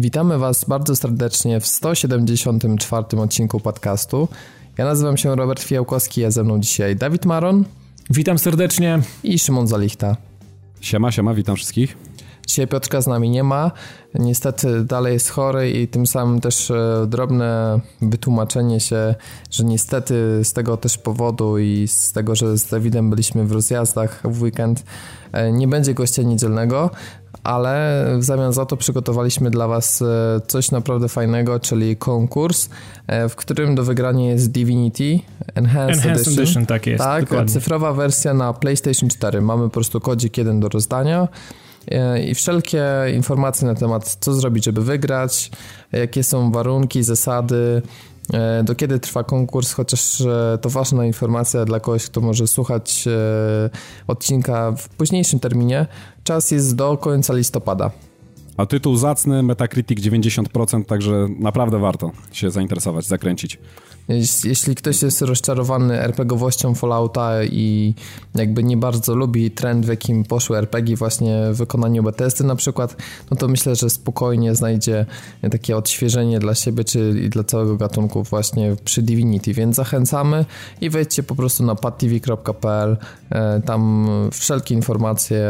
Witamy Was bardzo serdecznie w 174 odcinku podcastu. Ja nazywam się Robert Fijałkowski, a ze mną dzisiaj Dawid Maron. Witam serdecznie. I Szymon Zalichta. Siema, siema, witam wszystkich. Dzisiaj Piotrka z nami nie ma. Niestety dalej jest chory i tym samym też e, drobne wytłumaczenie się, że niestety z tego też powodu i z tego, że z Dawidem byliśmy w rozjazdach w weekend, e, nie będzie gościa niedzielnego, ale w zamian za to przygotowaliśmy dla Was e, coś naprawdę fajnego, czyli konkurs, w którym do wygrania jest Divinity Enhanced, Enhanced Edition. Edition. Tak jest, Tak, dokładnie. cyfrowa wersja na PlayStation 4. Mamy po prostu kodzik jeden do rozdania. E, i wszelkie informacje na temat, co zrobić, żeby wygrać, jakie są warunki, zasady, e, do kiedy trwa konkurs, chociaż e, to ważna informacja dla kogoś, kto może słuchać odcinka w późniejszym terminie. Czas jest do końca listopada. A tytuł zacny, Metacritic 90%, także naprawdę warto się zainteresować, zakręcić. Jeśli ktoś jest rozczarowany RPGowością Fallouta i jakby nie bardzo lubi trend, w jakim poszły RPG właśnie w wykonaniu Bethesdy na przykład, no to myślę, że spokojnie znajdzie takie odświeżenie dla siebie czy i dla całego gatunku właśnie przy Divinity, więc zachęcamy i wejdźcie po prostu na padtv.pl, e, tam wszelkie informacje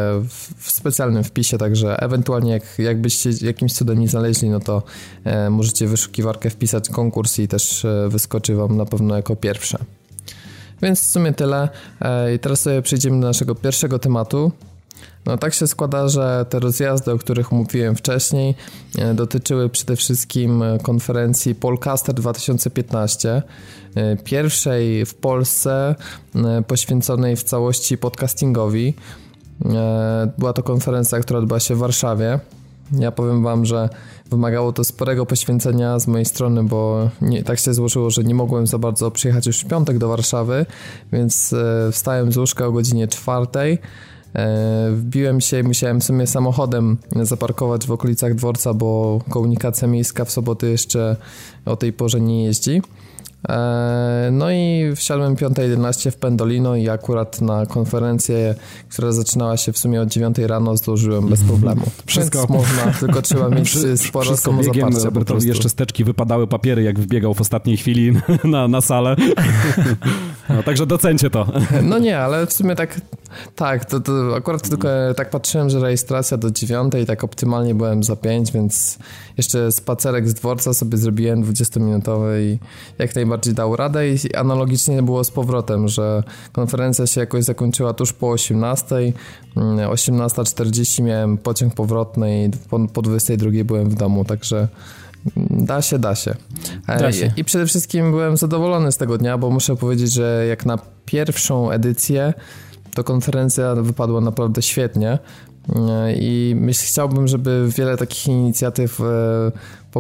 w specjalnym wpisie, także ewentualnie jak, jakbyście jakimś cudem nie znaleźli, no to e, możecie wyszukiwarkę wpisać konkurs i też e, wyskoczyć Wam na pewno jako pierwsze. Więc w sumie tyle. E, I teraz sobie przejdziemy do naszego pierwszego tematu. No tak się składa, że te rozjazdy, o których mówiłem wcześniej, e, dotyczyły przede wszystkim konferencji Polcaster 2015, e, pierwszej w Polsce poświęconej w całości podcastingowi. Była to konferencja, która odbyła się w Warszawie. Ja powiem wam, że wymagało to sporego poświęcenia z mojej strony, bo nie, tak się złożyło, że nie mogłem za bardzo przyjechać już w piątek do Warszawy, więc e, wstałem z łóżka o godzinie czwartej. E, wbiłem się i musiałem sobie samochodem zaparkować w okolicach dworca, bo komunikacja miejska w soboty jeszcze o tej porze nie jeździ. E, no i wsiadłem 5.11 w Pendolino i akurat na konferencję, która zaczynała się w sumie od 9 rano zdążyłem bez problemu. Wszystko Więc można, tylko trzeba mieć sporo Wszystko biegiem, Robertowi jeszcze steczki wypadały papiery, jak wbiegał w ostatniej chwili na, na salę. No, także docencie to. No nie, ale w sumie tak, tak, to, to akurat tylko tak patrzyłem, że rejestracja do 9 i tak optymalnie byłem za 5, więc jeszcze spacerek z dworca sobie zrobiłem 20-minutowy i jak najbardziej dał radę i analogicznie było z powrotem, że konferencja się jakoś zakończyła tuż po 18, 18.40 mm, miałem pociąg powrotny i po, po 22 byłem w domu, także Da się, da się. Da się. I, przede wszystkim byłem zadowolony z tego dnia, bo muszę powiedzieć, że jak na pierwszą edycję to konferencja wypadła naprawdę świetnie. I myśl, chciałbym, żeby wiele takich inicjatyw e,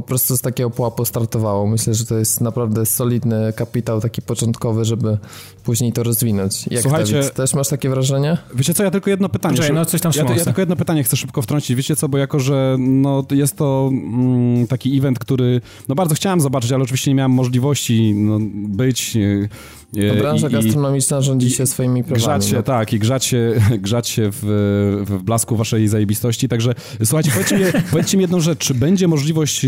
po prostu z takiego pułapu startowało. Myślę, że to jest naprawdę solidny kapitał taki początkowy, żeby później to rozwinąć. Jak Słuchajcie, Dawid, też masz takie wrażenie? Wiecie co, ja tylko jedno pytanie. Poczekaj, no coś tam ja, ja tylko jedno pytanie chcę szybko wtrącić. Wiecie co, bo jako, że no, jest to mm, taki event, który no bardzo chciałem zobaczyć, ale oczywiście nie miałem możliwości no, być... No, branża I, gastronomiczna rządzi się swoimi prawami. Grzać się, no. tak, i grzać się, grzać się w, w blasku waszej zajebistości. Także słuchajcie, powiedzcie mi, powiedzcie mi jedną rzecz. Czy będzie możliwość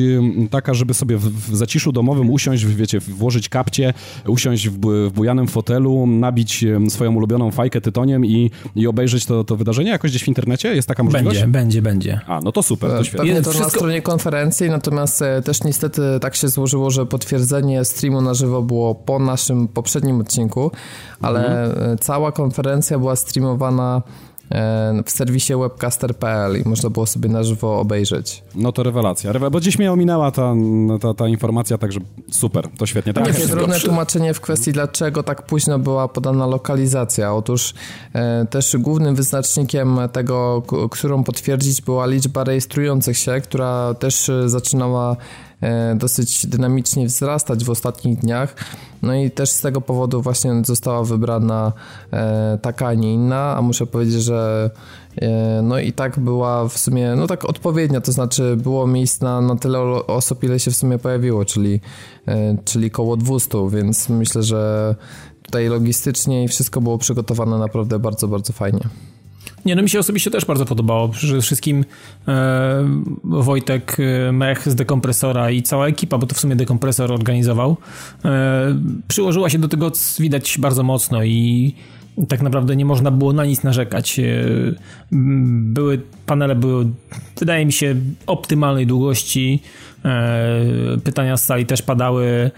taka, żeby sobie w, w zaciszu domowym usiąść, wiecie, włożyć kapcie, usiąść w, w bujanym fotelu, nabić swoją ulubioną fajkę tytoniem i, i obejrzeć to, to wydarzenie jakoś gdzieś w internecie? Jest taka możliwość? Będzie, będzie, będzie. A, no to super, to e, świetnie. Pewnie to wszystko... na stronie konferencji, natomiast e, też niestety tak się złożyło, że potwierdzenie streamu na żywo było po naszym poprzednim odcinku, ale mhm. cała konferencja była streamowana E, w serwisie webcaster.pl i można było sobie na żywo obejrzeć. No to rewelacja, bo dziś mnie ominęła ta, ta, ta informacja, także super, to świetnie. Tak, jest drobne tłumaczenie w kwestii, dlaczego tak późno była podana lokalizacja. Otóż e, też głównym wyznacznikiem tego, którą potwierdzić była liczba rejestrujących się, która też zaczynała E, dosyć dynamicznie wzrastać w ostatnich dniach. No i też z tego powodu właśnie została wybrana e, taka, a nie inna, a muszę powiedzieć, że e, no i tak była w sumie, no tak odpowiednia, to znaczy było miejsc na, na tyle osób, ile się w sumie pojawiło, czyli, czyli koło 200, więc myślę, że tutaj logistycznie i wszystko było przygotowane naprawdę bardzo, bardzo fajnie. Nie, no mi się osobiście też bardzo podobało. Przede wszystkim e, Wojtek e, Mech z dekompresora i cała ekipa, bo to w sumie dekompresor organizował, e, przyłożyła się do tego, widać bardzo mocno i tak naprawdę nie można było na nic narzekać. E, były, panele były, wydaje mi się, optymalnej długości. E, pytania z sali też padały.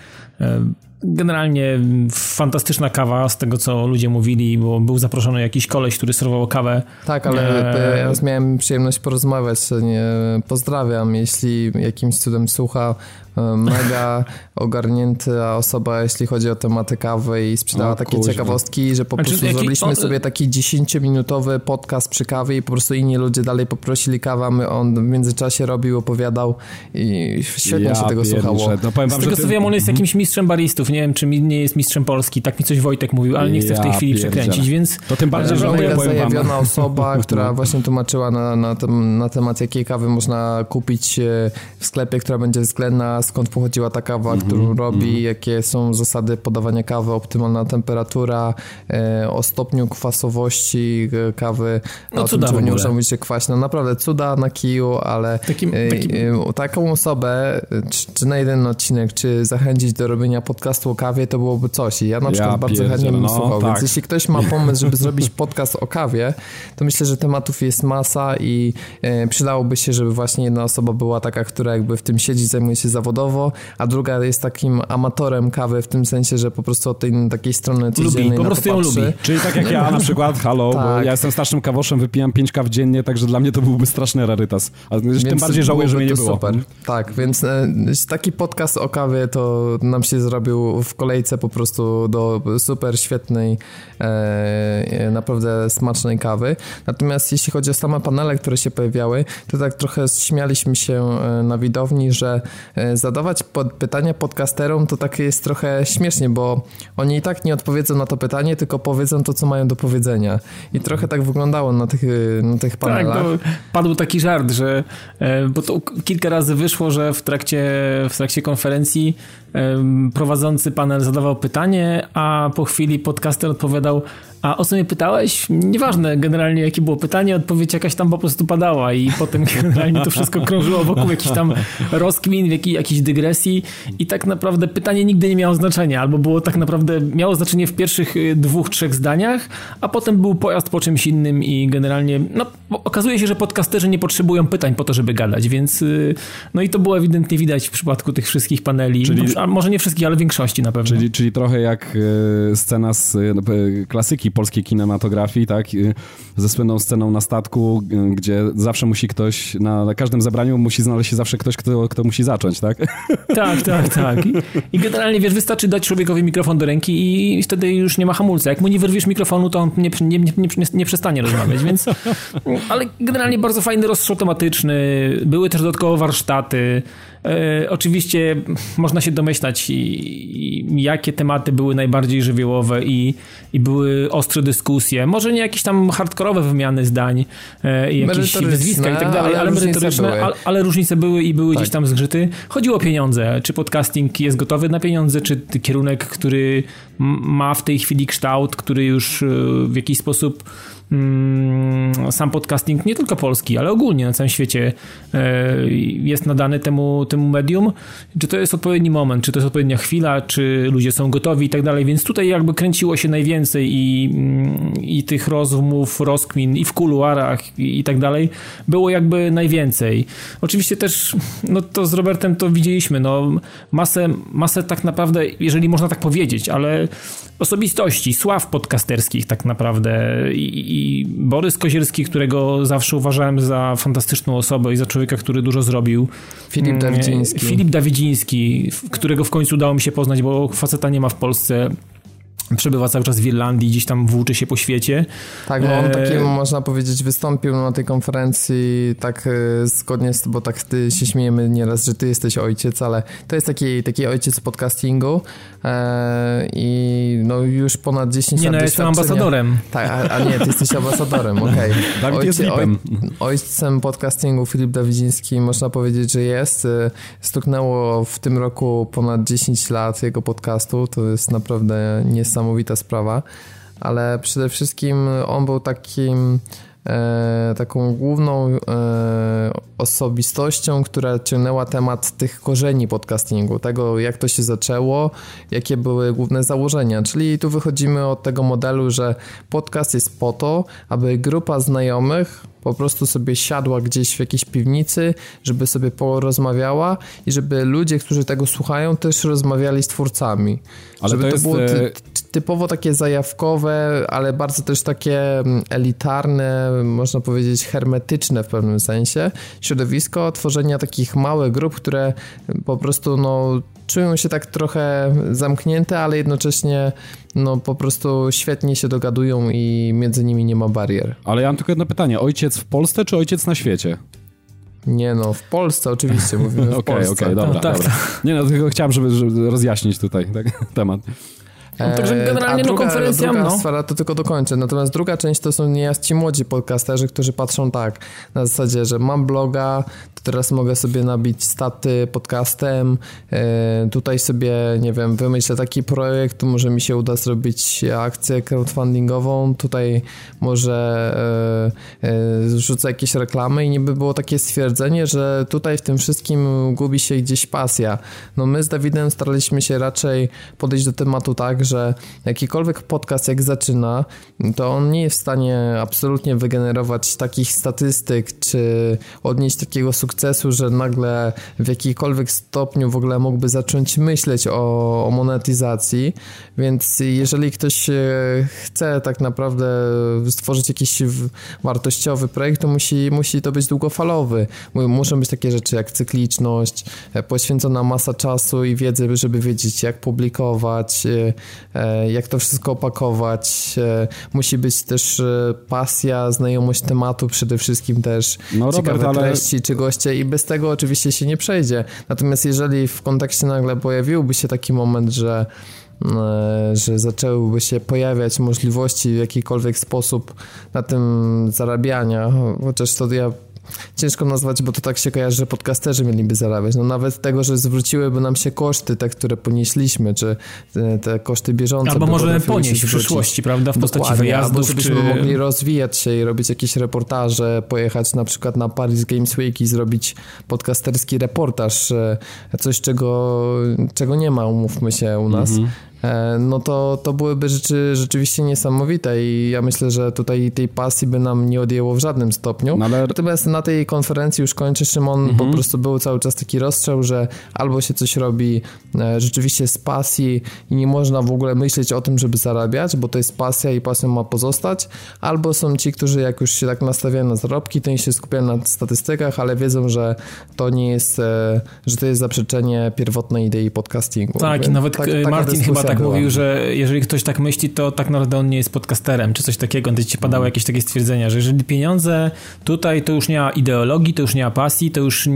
Generalnie fantastyczna kawa z tego, co ludzie mówili, bo był zaproszony jakiś koleś, który serwował kawę. Tak, ale e... ja miałem przyjemność porozmawiać, nie pozdrawiam, jeśli jakimś cudem słucha mega ogarnięta osoba, jeśli chodzi o tematy kawy i sprzedała o, takie kuźwa. ciekawostki, że po znaczy, prostu jaki, zrobiliśmy sobie taki 10-minutowy podcast przy kawie i po prostu inni ludzie dalej poprosili kawę, my on w międzyczasie robił, opowiadał i świetnie ja się tego słuchało. No, powiem wam, Z tego co wiem, on jest jakimś mistrzem baristów, nie wiem, czy nie jest mistrzem Polski, tak mi coś Wojtek mówił, ale nie chcę w tej chwili przekręcić, więc... To tym bardziej żałuję, mega zajawiona osoba, która właśnie tłumaczyła na, na, na temat jakiej kawy można kupić e, w sklepie, która będzie względna skąd pochodziła ta kawa, mm -hmm, którą robi, mm -hmm. jakie są zasady podawania kawy, optymalna temperatura, e, o stopniu kwasowości e, kawy, no, o cuda tym, nie można mówić, że kwaśna. Naprawdę cuda na kiju, ale takim, e, takim... E, taką osobę, czy, czy, na jeden odcinek, czy zachęcić do robienia podcastu o kawie, to byłoby coś. I ja na przykład ja bardzo chętnie bym no, słuchał, tak. więc jeśli ktoś ma pomysł, żeby zrobić podcast o kawie, to myślę, że tematów jest masa i e, przydałoby się, żeby właśnie jedna osoba była taka, która jakby w tym siedzi, zajmuje się zawodowo, zawodowo, a druga jest takim amatorem kawy w tym sensie, że po prostu od tej takiej strony codziennej lubi, po prostu ją lubi. Czyli tak jak ja na przykład, halo, tak. bo ja jestem starszym kawoszem, wypijam 5 kaw dziennie, także dla mnie to byłby straszny rarytas. Ale więc tym bardziej żałuję, że mnie nie było. Super. Tak, więc e, taki podcast o kawie to nam się zrobił w kolejce po prostu do super świetnej, e, e naprawdę smacznej kawy. Natomiast jeśli chodzi o same panele, które się pojawiały, to tak trochę śmialiśmy się na widowni, że zadawać pod pytania podcasterom to tak jest trochę śmiesznie, bo oni i tak nie odpowiedzą na to pytanie, tylko powiedzą to, co mają do powiedzenia. I trochę tak wyglądało na tych, na tych panelach. Tak, padł taki żart, że e, bo to kilka razy wyszło, że w trakcie, w trakcie konferencji prowadzący panel zadawał pytanie, a po chwili podcaster odpowiadał a o co mnie pytałeś? Nieważne generalnie jakie było pytanie, odpowiedź jakaś tam po prostu padała i potem generalnie to wszystko krążyło wokół jakichś tam rozkmin, jakiej, jakiejś dygresji i tak naprawdę pytanie nigdy nie miało znaczenia, albo było tak naprawdę, miało znaczenie w pierwszych y, dwóch, trzech zdaniach, a potem był pojazd po czymś innym i generalnie, no okazuje się, że podcasterzy nie potrzebują pytań po to, żeby gadać, więc y, no i to było ewidentnie widać w przypadku tych wszystkich paneli, czyli, a może nie wszystkich, ale większości na pewno. Czyli, czyli trochę jak y, scena z klasyki polskiej kinematografii, tak? Ze słynną sceną na statku, gdzie zawsze musi ktoś, na, na każdym zebraniu musi znaleźć się zawsze ktoś, kto, kto musi zacząć, tak? Tak, tak, tak. I, I, generalnie, wiesz, wystarczy dać człowiekowi mikrofon do ręki i wtedy już nie ma hamulca. Jak mu nie wyrwiesz mikrofonu, to on nie, nie, nie, nie, nie przestanie rozmawiać, więc... Ale generalnie bardzo fajny rozstrzał tematyczny. Były też dodatkowo warsztaty. E, oczywiście można się domyślać, i, i, jakie tematy były najbardziej żywiołowe i, i były ostre dyskusje. Może nie jakieś tam hardkorowe wymiany zdań e, i jakieś wyzwiska i tak dalej, ale, ale merytoryczne, ale, ale, różnice były i były tak. gdzieś tam zgrzyty. Chodziło o pieniądze. Czy podcasting jest gotowy na pieniądze, czy kierunek, który ma w tej chwili kształt, który już e, w jakiś sposób sam podcasting, nie tylko polski, ale ogólnie na całym świecie e, jest nadany temu, temu medium, czy to jest odpowiedni moment, czy to jest odpowiednia chwila, czy ludzie są gotowi i tak dalej, więc tutaj jakby kręciło się najwięcej i, mm, i tych rozmów, rozkmin i w kuluarach i, i tak dalej było jakby najwięcej. Oczywiście też, no to z Robertem to widzieliśmy, no masę, masę tak naprawdę, jeżeli można tak powiedzieć, ale osobistości, sław podcasterskich tak naprawdę i, i Borys Kozielski, którego zawsze uważałem za fantastyczną osobę i za człowieka, który dużo zrobił. Filip mm, Dawidziński. Filip Dawidziński, którego w końcu udało mi się poznać, bo faceta nie ma w Polsce przebywa cały czas w Irlandii, gdzieś tam włóczy się po świecie. Tak, bo on e, takim, można powiedzieć, wystąpił na tej konferencji tak e, zgodnie z, bo tak ty się śmiejemy nieraz, że ty jesteś ojciec, ale to jest taki, taki ojciec podcastingu e, i no już ponad 10 nie, lat Nie, no, jestem ambasadorem. Tak, a, a, nie, ty jesteś ambasadorem, okej. Okay. Jest oj, ojcem podcastingu Filip Dawidziński, można powiedzieć, że jest. Stuknęło w tym roku ponad 10 lat jego podcastu, to jest naprawdę niesamowite niesamowita sprawa, ale przede wszystkim on był takim e, taką główną e, osobistością, która ciągnęła temat tych korzeni podcastingu, tego jak to się zaczęło, jakie były główne założenia. Czyli tu wychodzimy od tego modelu, że podcast jest po to, aby grupa znajomych po prostu sobie siadła gdzieś w jakiejś piwnicy, żeby sobie porozmawiała i żeby ludzie, którzy tego słuchają, też rozmawiali z twórcami. Ale żeby to, jest... to było ty e, typowo takie zajawkowe, ale bardzo też takie mm, elitarne, można powiedzieć hermetyczne w pewnym sensie środowisko tworzenia takich małych grup, które po prostu no czują się tak trochę zamknięte, ale jednocześnie no po prostu świetnie się dogadują i między nimi nie ma barier. Ale ja mam tylko jedno pytanie. Ojciec w Polsce czy ojciec na świecie? Nie no, w Polsce oczywiście mówimy Okej, okej, okay, dobra, no, tak, dobra. Tak. Nie no, tylko chciałem, żeby, żeby rozjaśnić tutaj tak, temat. No, także e, generalnie no, konferencja... Druga no. sfera, to tylko dokończę. Natomiast druga część to są niejaz ci młodzi podcasterzy, którzy patrzą tak, na zasadzie, że mam bloga, to teraz mogę sobie nabić staty podcastem, e, tutaj sobie, nie wiem, wymyślę taki projekt, tu może mi się uda zrobić akcję crowdfundingową, tutaj może e, rzucę jakieś reklamy i niby było takie stwierdzenie, że tutaj w tym wszystkim gubi się gdzieś pasja. No my z Dawidem staraliśmy się raczej podejść do tematu tak, że jakikolwiek podcast jak zaczyna, to on nie jest w stanie absolutnie wygenerować takich statystyk, czy odnieść takiego sukcesu, że nagle w jakikolwiek stopniu w ogóle mógłby zacząć myśleć o, o monetyzacji, więc jeżeli ktoś e, chce tak naprawdę stworzyć jakiś wartościowy projekt, to musi, musi to być długofalowy. Muszą być takie rzeczy jak cykliczność, e, poświęcona masa czasu i wiedzy, żeby wiedzieć jak publikować, e, jak to wszystko opakować. E, musi być też e, pasja, znajomość tematu przede wszystkim też, no, ciekawe Robert, ale... treści czy goście i bez tego oczywiście się nie przejdzie. Natomiast jeżeli w kontekście nagle pojawiłby się taki moment, że że zaczęłyby się pojawiać możliwości w jakikolwiek sposób na tym zarabiania, chociaż to ja ciężko nazwać, bo to tak się kojarzy, że podcasterzy mieliby zarabiać. No nawet tego, że zwróciłyby nam się koszty, te, które ponieśliśmy, czy te, te koszty bieżące. Albo możemy ponieść w przyszłości, prawda, w postaci Dokładnie, wyjazdów. Albo żebyśmy czy... mogli rozwijać się i robić jakieś reportaże, pojechać na przykład na Paris Games Week i zrobić podcasterski reportaż, e, coś czego, czego nie ma, umówmy się u nas. Mhm. E, no to, to byłyby rzeczy rzeczywiście niesamowite i ja myślę, że tutaj tej pasji by nam nie odjęło w żadnym stopniu. No ale... Natomiast na tej konferencji już kończę, Szymon, mhm. po prostu był cały czas taki rozstrzał, że albo się coś robi e, rzeczywiście z pasji i nie można w ogóle myśleć o tym, żeby zarabiać, bo to jest pasja i pasją ma pozostać, albo są ci, którzy jak już się tak nastawiają na zarobki, to się skupiają na statystykach, ale wiedzą, że to nie jest, e, że to jest zaprzeczenie pierwotnej idei podcastingu. Tak, i nawet tak, Martin chyba tak mówił, że jeżeli ktoś tak myśli, to tak naprawdę on nie jest podcasterem, czy coś takiego. Gdy ci padały jakieś takie stwierdzenia, że jeżeli pieniądze tutaj, to już nie ma ideologii, to już nie ma pasji, to już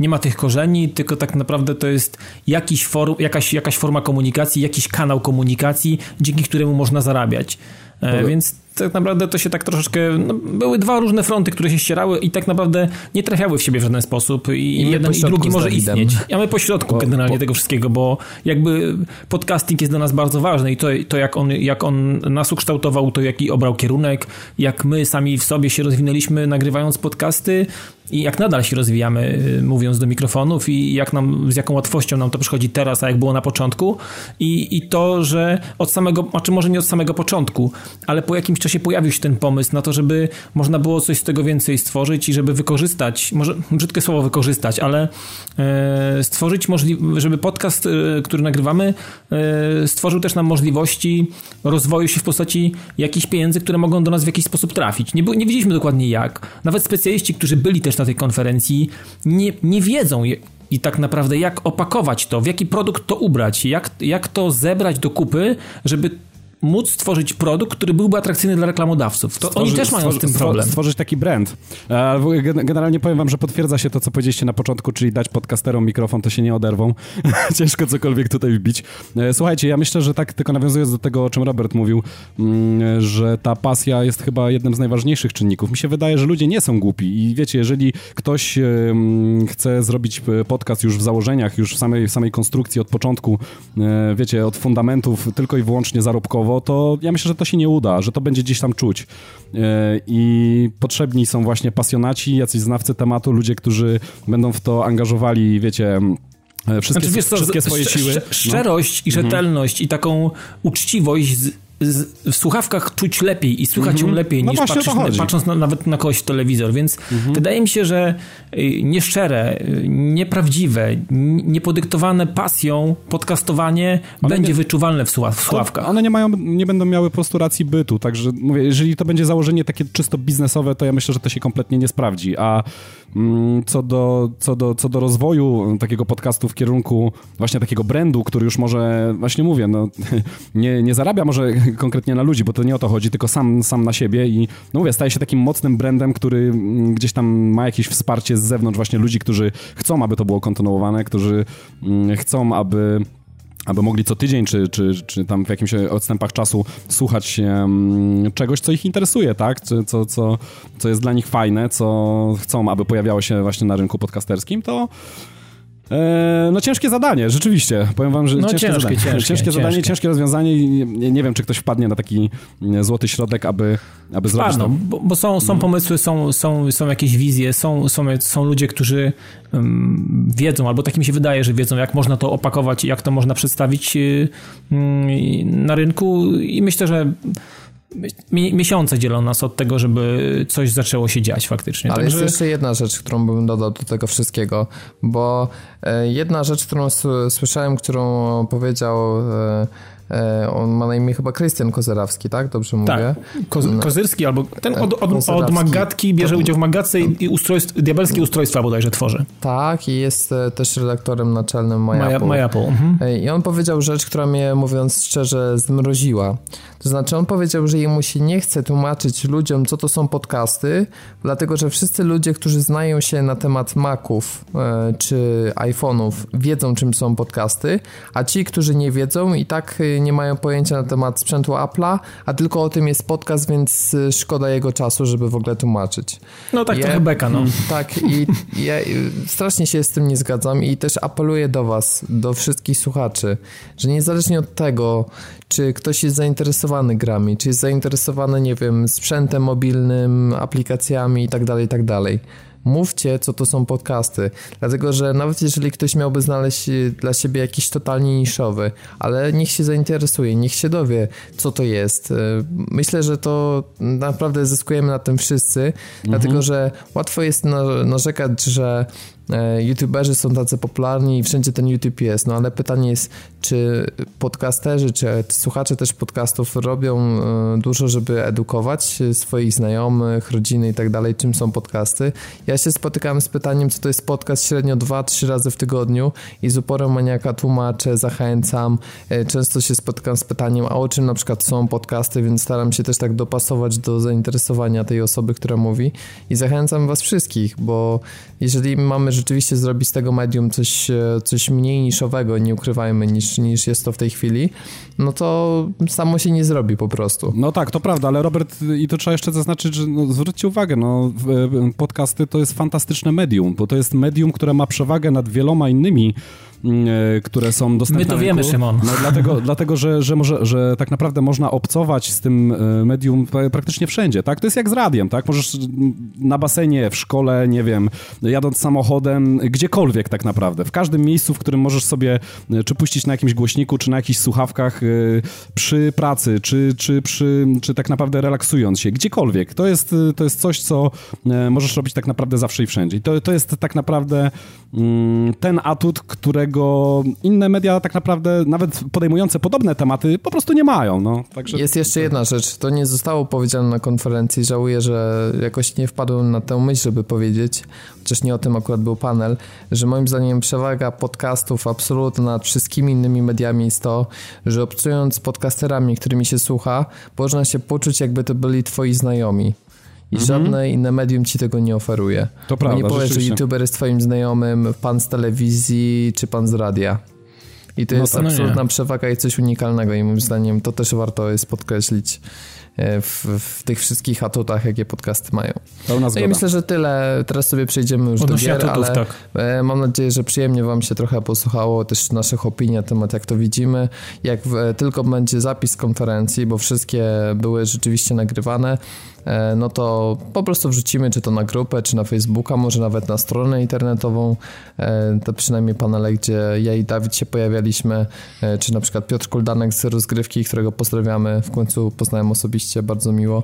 nie ma tych korzeni, tylko tak naprawdę to jest jakiś form, jakaś, jakaś forma komunikacji, jakiś kanał komunikacji, dzięki któremu można zarabiać. E, więc tak naprawdę to się tak troszeczkę. No, były dwa różne fronty, które się ścierały i tak naprawdę nie trafiały w siebie w żaden sposób. I, I jeden i drugi może istnieć. A my po środku bo, generalnie bo... tego wszystkiego, bo jakby podcasting jest dla nas bardzo ważny i to, to jak, on, jak on nas ukształtował, to jaki obrał kierunek, jak my sami w sobie się rozwinęliśmy nagrywając podcasty, i jak nadal się rozwijamy, y, mówiąc do mikrofonów, i jak nam, z jaką łatwością nam to przychodzi teraz, a jak było na początku. I, i to, że od samego, znaczy może nie od samego początku, ale po jakimś czasie pojawił się ten pomysł na to, żeby można było coś z tego więcej stworzyć i żeby wykorzystać, może brzydkie słowo wykorzystać, ale e, stworzyć możliwość, żeby podcast, e, który nagrywamy, e, stworzył też nam możliwości rozwoju się w postaci jakichś pieniędzy, które mogą do nas w jakiś sposób trafić. Nie, nie dokładnie jak. Nawet specjaliści, którzy byli też na tej konferencji, nie, nie wiedzą, i tak naprawdę jak opakować to, w jaki produkt to ubrać, jak, jak to zebrać do kupy, żeby móc stworzyć produkt, który byłby atrakcyjny dla reklamodawców. To stworzy, oni też mają z tym problem. Stworzyć taki brand. Generalnie powiem wam, że potwierdza się to, co powiedzieliście na początku, czyli dać podcasterom mikrofon, to się nie oderwą. Ciężko cokolwiek tutaj wbić. E, słuchajcie, ja myślę, że tak, tylko nawiązując do tego, o czym Robert mówił, mm, że ta pasja jest chyba jednym z najważniejszych czynników. Mi się wydaje, że ludzie nie są głupi i wiecie, jeżeli ktoś chce zrobić e, podcast już w założeniach, już w samej, samej konstrukcji od początku, e, wiecie, od fundamentów tylko i wyłącznie zarobkowo, to ja myślę, że to się nie uda, że to będzie gdzieś tam czuć. E, I potrzebni są właśnie pasjonaci, jacyś znawcy tematu, ludzie, którzy będą w to angażowali, wiecie, e, wszystkie, znaczy, wszystkie swoje siły. No. Szczerość no. i rzetelność mhm. i taką uczciwość z, w słuchawkach czuć lepiej i słuchać mm -hmm. ją lepiej no niż patrząc, patrząc na, nawet na kogoś w telewizor, więc -hmm. wydaje mi się, że y, nieszczere, y, nieprawdziwe, niepodyktowane pasją podcastowanie one będzie nie, wyczuwalne w, słuchaw, w słuchawkach. One nie, mają, nie będą miały po prostu racji bytu, także mówię, jeżeli to będzie założenie takie czysto biznesowe, to ja myślę, że to się kompletnie nie sprawdzi, a co do, co, do, co do rozwoju takiego podcastu w kierunku właśnie takiego brandu, który już może, właśnie mówię, no, nie, nie zarabia może konkretnie na ludzi, bo to nie o to chodzi, tylko sam, sam na siebie i no mówię, staje się takim mocnym brandem, który mm, gdzieś tam ma jakieś wsparcie z zewnątrz właśnie ludzi, którzy chcą, aby to było kontynuowane, którzy mm, chcą, aby aby mogli co tydzień, czy, czy, czy tam w jakimś odstępach czasu słuchać czegoś, co ich interesuje, tak? Co, co, co jest dla nich fajne, co chcą, aby pojawiało się właśnie na rynku podcasterskim, to E, no ciężkie zadanie, rzeczywiście. Powiem wam, że no, ciężkie, ciężkie, zadanie. Ciężkie, ciężkie zadanie, ciężkie. ciężkie rozwiązanie i nie, nie, wiem, czy ktoś wpadnie na taki mm, złoty środek, aby, aby zrobić Wpadną, to. Bo, bo są, są mhm. pomysły, są, są, są jakieś wizje, są, są, są ludzie, którzy um, wiedzą, albo tak mi się wydaje, że wiedzą, jak można to opakować, jak to można przedstawić um, na rynku i myślę, że miesiące dzielą nas od tego, żeby coś zaczęło się dziać faktycznie. Ale Także... jest jeszcze jedna rzecz, którą bym dodał do tego wszystkiego, bo e, jedna rzecz, którą słyszałem, którą powiedział e, E, on ma na imię chyba Krystian Kozerawski, tak? Dobrze mówię? Tak. Ko no. Kozyrski albo ten od, od, od Magatki bierze udział w Magatce i ustrojstw, diabelskie ustrojstwa bodajże tworzy. Tak i jest też redaktorem naczelnym MyApple. My, My mhm. I on powiedział rzecz, która mnie mówiąc szczerze zmroziła. To znaczy on powiedział, że jemu się nie chce tłumaczyć ludziom, co to są podcasty, dlatego że wszyscy ludzie, którzy znają się na temat Maców czy iPhone'ów wiedzą, czym są podcasty, a ci, którzy nie wiedzą i tak nie mają pojęcia na temat sprzętu Apple'a, a tylko o tym jest podcast, więc y, szkoda jego czasu, żeby w ogóle tłumaczyć. No tak, ja, trochę beka, no. Tak, i ja y, strasznie się z tym nie zgadzam i też apeluję do was, do wszystkich słuchaczy, że niezależnie od tego, czy ktoś jest zainteresowany grami, czy jest zainteresowany, nie wiem, sprzętem mobilnym, aplikacjami i tak dalej, i tak dalej mówcie, co to są podcasty. Dlatego, że nawet jeżeli ktoś miałby znaleźć y, dla siebie jakiś totalnie niszowy, ale niech się zainteresuje, niech się dowie, co to jest. Y, myślę, że to naprawdę zyskujemy na tym wszyscy, mhm. dlatego, że łatwo jest narzekać, że YouTuberzy są tacy popularni i wszędzie ten YouTube jest, no ale pytanie jest, czy podcasterzy, czy słuchacze też podcastów robią e, dużo, żeby edukować swoich znajomych, rodziny i tak dalej, czym są podcasty. Ja się spotykam z pytaniem, co to jest podcast średnio 2-3 razy w tygodniu i z uporem maniaka tłumaczę, zachęcam. E, często się spotykam z pytaniem, a o czym na przykład są podcasty, więc staram się też tak dopasować do zainteresowania tej osoby, która mówi i zachęcam was wszystkich, bo jeżeli mamy rzeczywiście zrobić z tego medium coś, e, coś mniej niszowego, nie ukrywajmy, niż, niż jest to w tej chwili, no to samo się nie zrobi po prostu. No tak, to prawda, ale Robert, i to trzeba jeszcze zaznaczyć, że no, zwróćcie uwagę, no, e, podcasty to jest fantastyczne medium, bo to jest medium, które ma przewagę nad wieloma innymi które są dostępne. My to wiemy, Szymon. No, dlatego, dlatego że, że, może, że tak naprawdę można obcować z tym e, medium praktycznie wszędzie, tak? To jest jak z radiem, tak? Możesz na basenie, w szkole, nie wiem, jadąc samochodem, gdziekolwiek tak naprawdę. W każdym miejscu, w którym możesz sobie e, czy puścić na jakimś głośniku, czy na jakichś słuchawkach przy pracy, czy, czy, przy, czy tak naprawdę relaksując się, gdziekolwiek. To jest, to jest coś, co możesz robić tak naprawdę zawsze i wszędzie. I to, to jest tak naprawdę mm, ten atut, którego którego inne media tak naprawdę, nawet podejmujące podobne tematy, po prostu nie mają. No. Także... Jest jeszcze jedna rzecz, to nie zostało powiedziane na konferencji, żałuję, że jakoś nie wpadłem na tę myśl, żeby powiedzieć, chociaż nie o tym akurat był panel, że moim zdaniem przewaga podcastów absolutna nad wszystkimi innymi mediami jest to, że obcując podcasterami, którymi się słucha, można się poczuć jakby to byli twoi znajomi. I mhm. żadne inne medium ci tego nie oferuje. To prawda, Nie powiesz, że youtuber jest twoim znajomym, pan z telewizji czy pan z radia. I to no jest to absolutna no przewaga i coś unikalnego i moim zdaniem to też warto jest podkreślić e, w, w tych wszystkich atutach, jakie podcasty mają. Pełna No zgoda. i myślę, że tyle. Teraz sobie przejdziemy już Odnośnie do gier, atutów, ale tak. e, mam nadzieję, że przyjemnie wam się trochę posłuchało też naszych opinii na temat, jak to widzimy. Jak w, tylko będzie zapis konferencji, bo wszystkie były rzeczywiście nagrywane, e, no to po prostu wrzucimy, czy to na grupę, czy na Facebooka, może nawet na stronę internetową, e, te przynajmniej panele, gdzie ja i Dawid się pojawialiśmy, e, czy na przykład Piotr Kuldanek z rozgrywki, którego pozdrawiamy, w końcu poznałem osobiście, bardzo miło.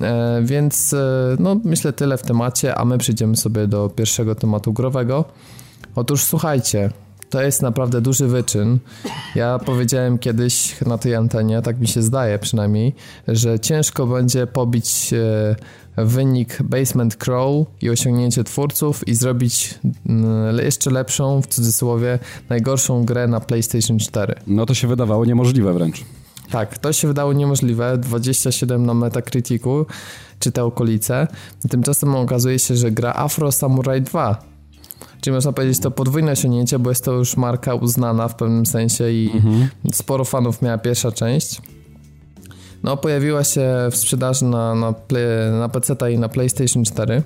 E, Więc e, no, myślę tyle w temacie, a my przejdziemy sobie do pierwszego tematu growego. Otóż słuchajcie, to jest naprawdę duży wyczyn. Ja powiedziałem kiedyś na tej antenie, tak mi się zdaje przynajmniej, że ciężko będzie pobić e, wynik Basement Crow i osiągnięcie twórców i zrobić mm, jeszcze lepszą, w cudzysłowie, najgorszą grę na PlayStation 4. No to się wydawało niemożliwe wręcz. Tak, to się wydało niemożliwe. 27 na Metacriticu, czy te okolice. Tymczasem okazuje się, że gra Afro Samurai 2. Czyli można powiedzieć to podwójne osiągnięcie, bo jest to już marka uznana w pewnym sensie i sporo fanów miała pierwsza część. No, pojawiła się w sprzedaży na, na, play, na PC i na PlayStation 4.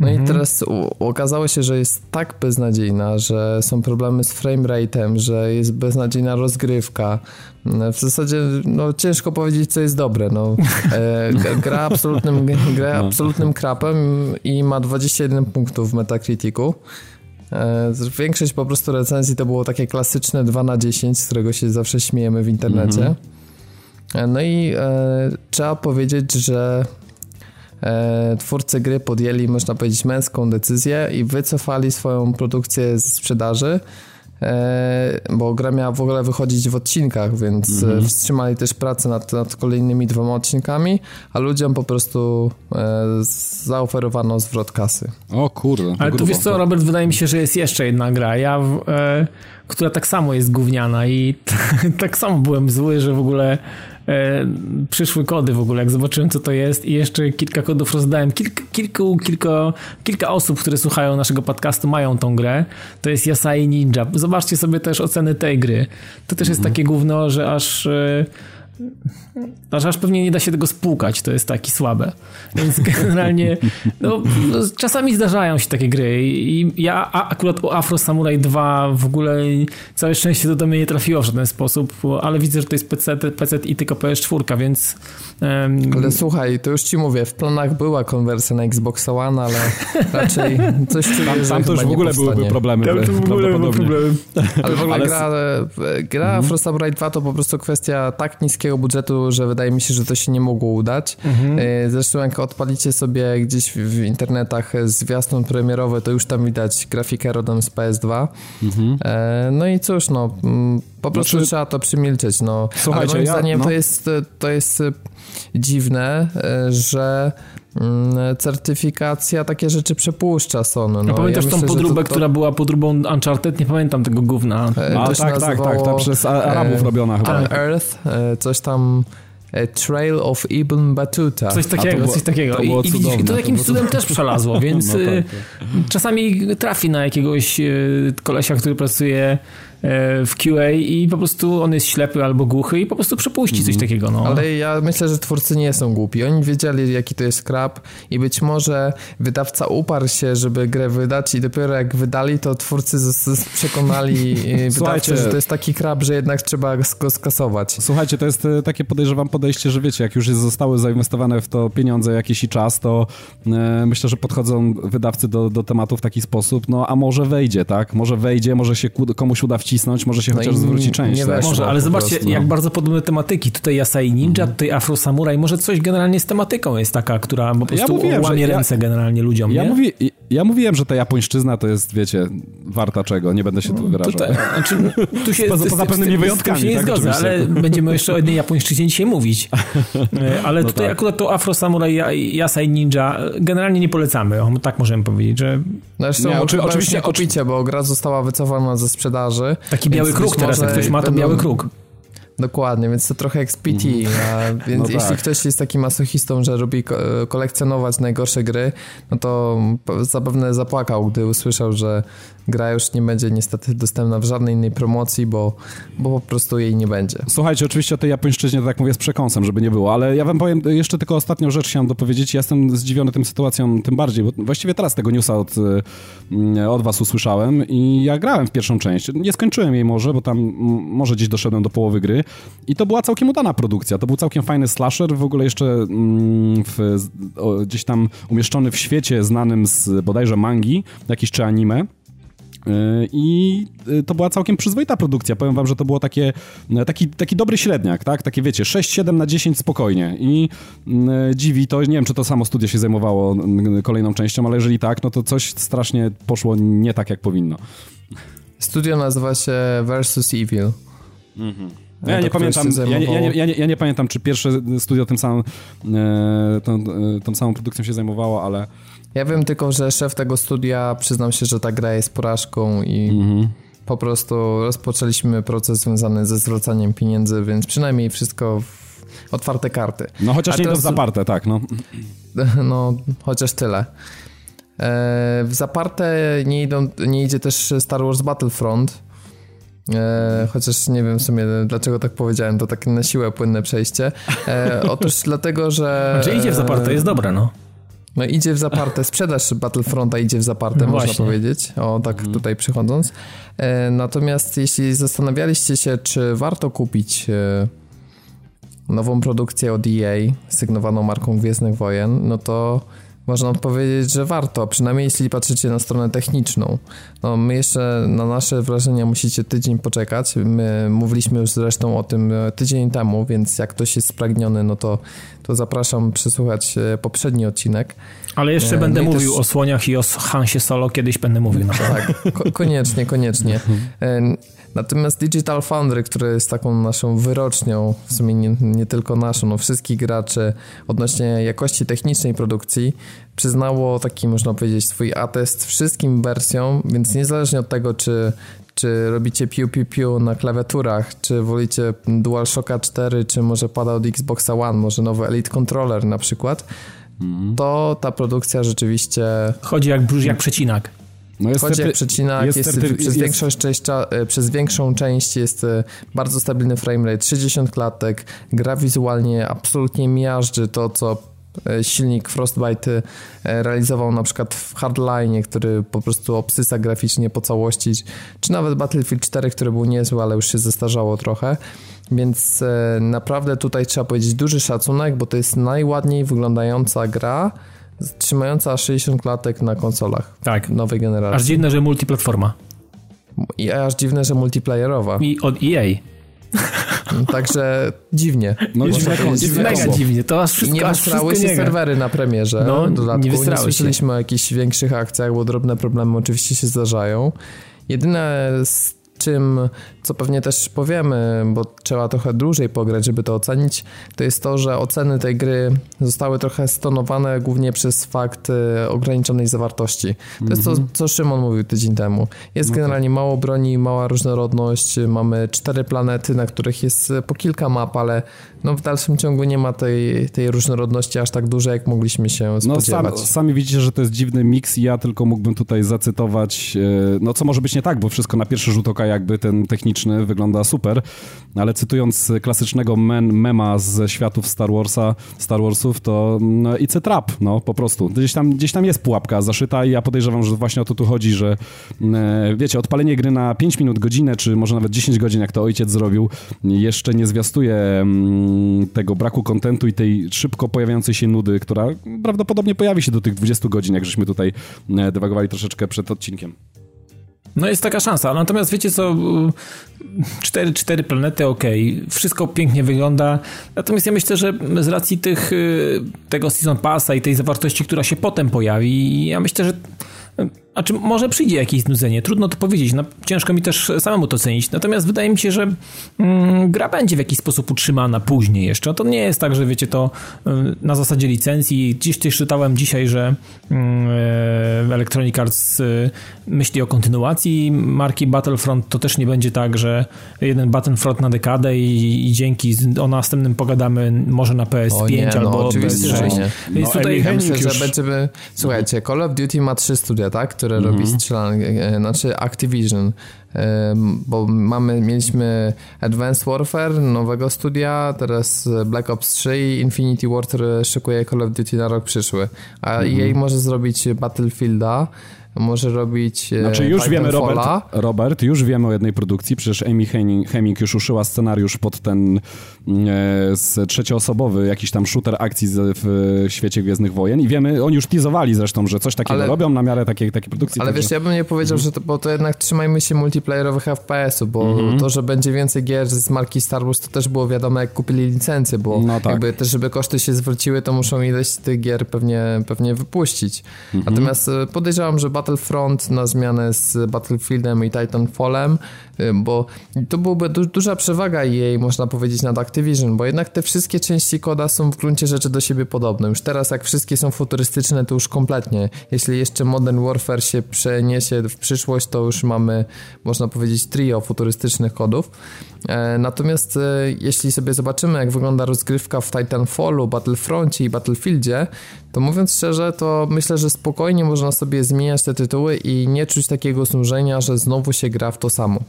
No i teraz okazało się, że jest tak beznadziejna, że są problemy z frame że jest beznadziejna rozgrywka. No, W zasadzie no, ciężko powiedzieć, co jest dobre. No, e, gra absolutnym, gra absolutnym krapem i ma 21 punktów w Metacriticu. E, Większość po prostu recenzji to było takie klasyczne 2 na 10, z którego się zawsze śmiejemy w internecie. E, No i e, trzeba powiedzieć, że e, twórcy gry podjęli, można powiedzieć, męską decyzję i wycofali swoją produkcję z sprzedaży, e, bo gra miała w ogóle wychodzić w odcinkach, więc e, wstrzymali też pracę nad, nad kolejnymi dwoma odcinkami, a ludziom po prostu e, zaoferowano zwrot kasy. O kurde. Ale tu wiesz co, Robert, wydaje mi się, że jest jeszcze jedna gra, ja, w- e, która tak samo jest gówniana i tak samo byłem zły, że w ogóle przyszły kody w ogóle, jak zobaczyłem co to jest i jeszcze kilka kodów rozdałem. Kilk, kilku, kilka, kilka osób, które słuchają naszego podcastu mają tą grę. To jest Yasai Ninja. Zobaczcie sobie też oceny tej gry. To też jest takie gówno, że aż... E, Aż, aż pewnie nie da się tego spłukać, to jest taki słabe. Więc generalnie, no, no, czasami zdarzają się takie gry i ja a, akurat o Afro Samurai 2 w ogóle całe szczęście to do mnie nie trafiło w żaden sposób, ale widzę, że to jest PC, PC i tylko PS4, więc em, Ale słuchaj, to już ci mówię, w planach była konwersja na Xbox One, ale raczej coś czuję, Tam, że tam to już w ogóle nie byłyby problemy. to, to w ogóle był prawdopodobnie. problem. Ale w ogóle Ale gra, gra Mhm. Afro Samurai 2 to po prostu kwestia tak niskiego budżetu, że wydaje mi się, że to się nie mogło udać. Mhm. E, Zresztą jak odpalicie sobie gdzieś w, internetach zwiastun premierowy, to już tam widać grafikę rodem z PS2. E, No i cóż, no mm, po prostu Mhm. Znaczy- trzeba to przymilczeć. No. Słuchajcie, Ale moim ja- zdaniem no. to, jest, to jest dziwne, e, że mm, certyfikacja takie rzeczy przepuszcza Sony. No, A pamiętasz ja tą myślę, że podróbę, to- to- która była podróbą Uncharted? Nie pamiętam tego gówna. e, A tak, tak, tak, nazywało, ta przez A- Arabów e, robiona chyba. Unearth, e, coś tam e, Trail of Ibn Battuta. Coś takiego, było- coś takiego. to I, było i widzisz, cudowne, to to jakimś cudem też przelazło, więc No tak, y, czasami trafi na jakiegoś y, kolesia, który pracuje w QA i po prostu on jest ślepy albo głuchy i po prostu przepuści coś takiego. No. Ale ja myślę, że twórcy nie są głupi. Oni wiedzieli, jaki to jest krab i być może wydawca uparł się, żeby grę wydać i dopiero jak wydali, to twórcy przekonali e, wydawcę, że to jest taki krab, że jednak trzeba go skasować. Słuchajcie, to jest e, takie podejrzewam podejście, że wiecie, jak już zostały zainwestowane w to pieniądze jakiś i czas, to e, myślę, że podchodzą wydawcy do, do tematu w taki sposób, no a może wejdzie, tak? Może wejdzie, może się komuś uda wcisnąć, może się No chociaż zwróci część. nie tak? Może, ale zobaczcie, prostu, no. jak bardzo podobne tematyki. Tutaj Yasai Ninja, tutaj Afro Samurai. Może coś generalnie z tematyką jest taka, która po prostu mówiłem, że łamie ja- ręce generalnie ludziom, Ja, nie? mówi, ja mówiłem, że ta japońszczyzna to jest, wiecie, warta czego, nie będę się tu wyrażał. Tutaj, znaczy, tu się, Poza- z- poza pewnymi wyjątkami, się nie tak, zgodzę, ale oczywiście. będziemy jeszcze o jednej japońszczyźnie dzisiaj mówić. E, Ale tutaj tak. akurat to Afro Samurai Yasai Ninja e, generalnie nie polecamy. O, Tak możemy powiedzieć, że Zresztą Nie, oczy- oczywiście nie kupicie, bo gra została wycofana ze sprzedaży. taki biały kruk teraz, jak ktoś ma, to biały kruk. Dokładnie, więc to trochę jak PT, Mhm. a więc No jeśli tak. ktoś jest takim masochistą, że lubi ko- kolekcjonować najgorsze gry, no to zapewne zapłakał, gdy usłyszał, że gra już nie będzie niestety dostępna w żadnej innej promocji, bo, bo po prostu jej nie będzie. Słuchajcie, oczywiście o tej japońszczyźnie, tak mówię, z przekąsem, żeby nie było, ale ja wam powiem jeszcze tylko ostatnią rzecz chciałem dopowiedzieć. Ja jestem zdziwiony tym sytuacją tym bardziej, bo właściwie teraz tego newsa od, y, od was usłyszałem i ja grałem w pierwszą część. Nie skończyłem jej może, bo tam mm, może gdzieś doszedłem do połowy gry i to była całkiem udana produkcja. To był całkiem fajny slasher, w ogóle jeszcze mm, w, o, gdzieś tam umieszczony w świecie znanym z bodajże mangi, jakiś czy anime. Yy, I yy, to była całkiem przyzwoita produkcja. Powiem wam, że to było takie, yy, taki, taki dobry średniak, tak? Takie wiecie, 6-7 na 10 spokojnie. I yy, dziwi to, nie wiem, czy to samo studio się zajmowało yy, kolejną częścią, ale jeżeli tak, no to coś strasznie poszło nie tak, jak powinno. Studio nazywa się Versus Evil. Ja to nie pamiętam, ja, nie- ja, nie, ja, nie, ja nie pamiętam, czy pierwsze studio tym samym, yy, tą, yy, tą samą produkcją się zajmowało, ale Ja wiem tylko, że szef tego studia przyznał się, że ta gra jest porażką i Mhm. po prostu rozpoczęliśmy proces związany ze zwracaniem pieniędzy, więc przynajmniej wszystko w otwarte karty. no chociaż A nie to teraz- zaparte, tak, no. No, chociaż tyle. E, W zaparte nie, idą, nie idzie też Star Wars Battlefront. E, chociaż nie wiem w sumie dlaczego tak powiedziałem, to takie na siłę płynne przejście. E, otóż dlatego, że. Znaczy idzie w zaparte, jest dobre, no. No idzie w zaparte, sprzedaż Battlefronta idzie w zaparte, No można właśnie. powiedzieć, o tak tutaj przychodząc. E, natomiast jeśli zastanawialiście się, czy warto kupić e, nową produkcję od EA sygnowaną marką Gwiezdnych Wojen, no to można odpowiedzieć, że warto, przynajmniej jeśli patrzycie na stronę techniczną. No, my jeszcze na nasze wrażenia musicie tydzień poczekać. My mówiliśmy już zresztą o tym e, tydzień temu, więc jak ktoś jest spragniony, no to, to zapraszam przesłuchać e, poprzedni odcinek. Ale jeszcze Nie, będę no mówił też- o słoniach i o Hansie Solo, kiedyś będę mówił na pewno. Tak, ko- koniecznie, koniecznie. E, Natomiast Digital Foundry, które jest taką naszą wyrocznią, w sumie nie, nie tylko naszą, no wszystkich graczy odnośnie jakości technicznej produkcji, przyznało taki, można powiedzieć, swój atest wszystkim wersjom, więc niezależnie od tego, czy czy robicie piu piu piu na klawiaturach, czy wolicie DualShocka 4, czy może pada od Xboxa One, może nowy Elite Controller na przykład, to ta produkcja rzeczywiście Chodzi jak, jak przecinak. no jest Chodzi jak przecinak, jest, jest certy- przez, jest- większość część, e, przez większą część jest e, bardzo stabilny framerate, 60 klatek, gra wizualnie absolutnie miażdży to, co silnik Frostbite e, realizował na przykład w Hardline, który po prostu obsysa graficznie po całości, czy nawet Battlefield 4, który był niezły, ale już się zestarzało trochę. Więc e, naprawdę tutaj trzeba powiedzieć duży szacunek, bo to jest najładniej wyglądająca gra, trzymająca 60 klatek na konsolach Tak. nowej generacji. Aż dziwne, że multiplatforma. I aż dziwne, że multiplayerowa. I od EA. Także dziwnie. No Można dziwne. Jest Dziwne mega dziwnie. To aż I wszystko, nie aż się nie serwery na premierze. No, dodatku. nie nie wystrały się. słyszeliśmy o jakichś większych akcjach, bo drobne problemy oczywiście się zdarzają. Jedyne z czym, co pewnie też powiemy, bo trzeba trochę dłużej pograć, żeby to ocenić, to jest to, że oceny tej gry zostały trochę stonowane głównie przez fakt e, ograniczonej zawartości. To jest to, co Szymon mówił tydzień temu. Jest generalnie mało broni, mała różnorodność, mamy cztery planety, na których jest po kilka map, ale no w dalszym ciągu nie ma tej, tej różnorodności aż tak dużej, jak mogliśmy się No sam, spodziewać. sami widzicie, że to jest dziwny miks i ja tylko mógłbym tutaj zacytować, e, no co może być nie tak, bo wszystko na pierwszy rzut oka jakby ten techniczny wygląda super, ale cytując klasycznego men, mema ze światów Star Warsa, Star Warsów, to no, it's a trap, no po prostu. Gdzieś tam, gdzieś tam jest pułapka zaszyta i ja podejrzewam, że właśnie o to tu chodzi, że e, wiecie, odpalenie gry na 5 minut, godzinę, czy może nawet 10 godzin, jak to ojciec zrobił, jeszcze nie zwiastuje mm, tego braku kontentu i tej szybko pojawiającej się nudy, która prawdopodobnie pojawi się do tych 20 godzin, jak żeśmy tutaj e, dywagowali troszeczkę przed odcinkiem. No jest taka szansa, natomiast wiecie co, cztery, cztery planety, okej, wszystko pięknie wygląda, natomiast ja myślę, że z racji tych, y, tego Season Passa i tej zawartości, która się potem pojawi, ja myślę, że a czy może przyjdzie jakieś znudzenie? Trudno to powiedzieć, no, ciężko mi też samemu to cenić. Natomiast wydaje mi się, że mm, gra będzie w jakiś sposób utrzymana później jeszcze. To nie jest tak, że wiecie to y, na zasadzie licencji. Gdzieś też czytałem dzisiaj, że y, Electronic Arts y, myśli o kontynuacji marki Battlefront. To też nie będzie tak, że jeden Battlefront na dekadę i, i dzięki o następnym pogadamy może na PS5 nie, no, albo oczywiście, że PS6. nie. Więc No, tutaj myślę, już- że będziemy... Słuchajcie, Call of Duty ma trzy studia, tak? Które Mhm. robi strzelanki, e, znaczy Activision. Bo mamy, mieliśmy Advanced Warfare, nowego studia, teraz Black Ops 3 i Infinity War, który szykuje Call of Duty na rok przyszły. A Mhm. EA może zrobić Battlefielda, może robić e, Znaczy już wiemy, Robert. Robert, już wiemy o jednej produkcji, przecież Amy Henning, Heming już uszyła scenariusz pod ten e, z trzecioosobowy jakiś tam shooter akcji z, w świecie Gwiezdnych Wojen i wiemy, oni już teasowali zresztą, że coś takiego Ale- robią na miarę takiej, takiej produkcji. Ale także- wiesz, ja bym nie powiedział, Mhm. że to, bo to jednak trzymajmy się multiplayerowych FPS-ów, bo to, że będzie więcej gier z marki Star Wars, to też było wiadomo, jak kupili licencję, bo No tak. jakby też, żeby koszty się zwróciły, to muszą ileś tych gier pewnie, pewnie wypuścić. Mhm. Natomiast e, podejrzewam, że Battlefront na zmianę z Battlefieldem i Titanfallem, e, bo to byłoby du duża przewaga jej, można powiedzieć, nad Activision, bo jednak te wszystkie części koda są w gruncie rzeczy do siebie podobne. Już teraz, jak wszystkie są futurystyczne, to już kompletnie. Jeśli jeszcze Modern Warfare się przeniesie w przyszłość, to już mamy, można powiedzieć, trio futurystycznych kodów. E, Natomiast e, jeśli sobie zobaczymy, jak wygląda rozgrywka w Titanfallu, Battlefroncie i Battlefieldzie, to mówiąc szczerze, to myślę, że spokojnie można sobie zmieniać te tytuły i nie czuć takiego znużenia, że znowu się gra w to samo.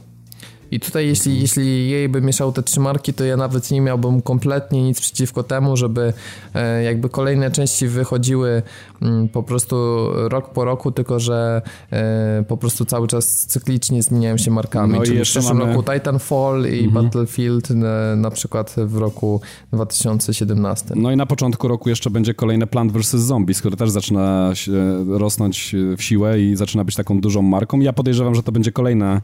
I tutaj jeśli, jeśli jej by mieszał te trzy marki, to ja nawet nie miałbym kompletnie nic przeciwko temu, żeby e, jakby kolejne części wychodziły po prostu rok po roku, tylko że e, po prostu cały czas cyklicznie zmieniają się markami. No Czyli w jeszcze przyszłym mamy- roku Titanfall i Battlefield na, na przykład w roku 2017. No i na początku roku jeszcze będzie kolejny Plant vs. Zombies, który też zaczyna się rosnąć w siłę i zaczyna być taką dużą marką. Ja podejrzewam, że to będzie kolejna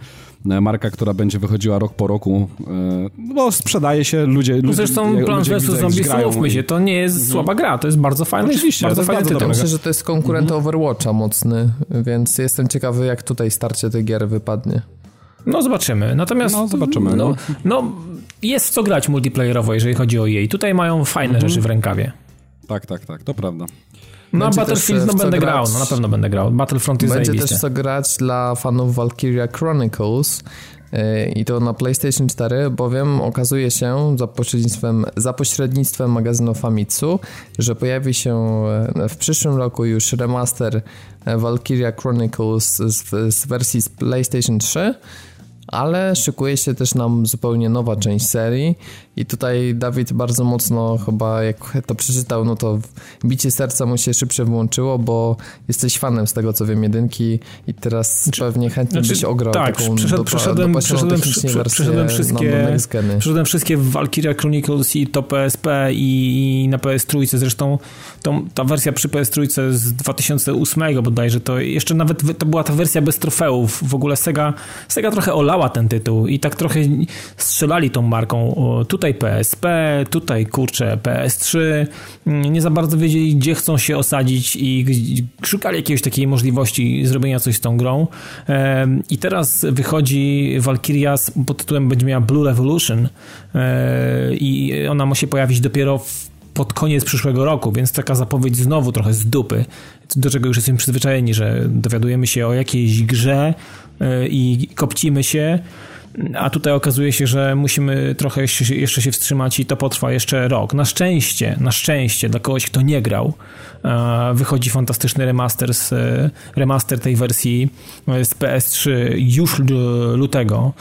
e, marka, która będzie wychodziła rok po roku, e, no bo sprzedaje się, ludzie... No ludzie zresztą widzą, vs. Zombies, umówmy się, to nie jest słaba gra, to jest bardzo fajny, Oczywiście, bardzo to jest fajny bardzo tytuł. Myślę, że to jest konkurent Overwatcha mocny, więc jestem ciekawy, jak tutaj starcie tej gier wypadnie. No zobaczymy. Natomiast No, zobaczymy, No, no. no jest co grać multiplayerowo, jeżeli chodzi o jej. Tutaj mają fajne Mhm. rzeczy w rękawie. Tak, tak, tak, to prawda. No a Będzie Battlefield też, no będę grać. grał, no na pewno będę grał. Battlefront jest Będzie zajebisty. też co grać dla fanów Valkyria Chronicles i to na PlayStation 4, bowiem okazuje się za pośrednictwem, za pośrednictwem magazynu Famitsu, że pojawi się e, w przyszłym roku już remaster e, Valkyria Chronicles z, z wersji z PlayStation 3 ale szykuje się też nam zupełnie nowa część serii i tutaj Dawid bardzo mocno chyba jak to przeczytał, no to bicie serca mu się szybciej włączyło, bo jesteś fanem z tego co wiem jedynki i teraz pewnie chętnie Znaczy, byś ograł tak, taką przeszedłem, do przeszedłem, technicznie prze- wersję przeszedłem wszystkie, przeszedłem wszystkie Valkyria Chronicles i to PSP i, i na PS3. Zresztą tą, ta wersja przy PS3 z 2008 bodajże, to jeszcze nawet to była ta wersja bez trofeów. W ogóle Sega, Sega trochę olała ten tytuł i tak trochę strzelali tą marką. Tutaj PSP, tutaj kurczę PS3. Mm, Nie za bardzo wiedzieli, gdzie chcą się osadzić i szukali jakiejś takiej możliwości zrobienia coś z tą grą. I teraz wychodzi Valkyria pod tytułem będzie miała Blue Revolution e, i ona ma się pojawić dopiero w pod koniec przyszłego roku, więc taka zapowiedź znowu trochę z dupy, do czego już jesteśmy przyzwyczajeni, że dowiadujemy się o jakiejś grze e, i kopcimy się, a tutaj okazuje się, że musimy trochę jeszcze, się wstrzymać i to potrwa jeszcze rok. Na szczęście, na szczęście dla kogoś, kto nie grał, wychodzi fantastyczny remaster, z, e, remaster tej wersji e, z PS3 już lu- lutego.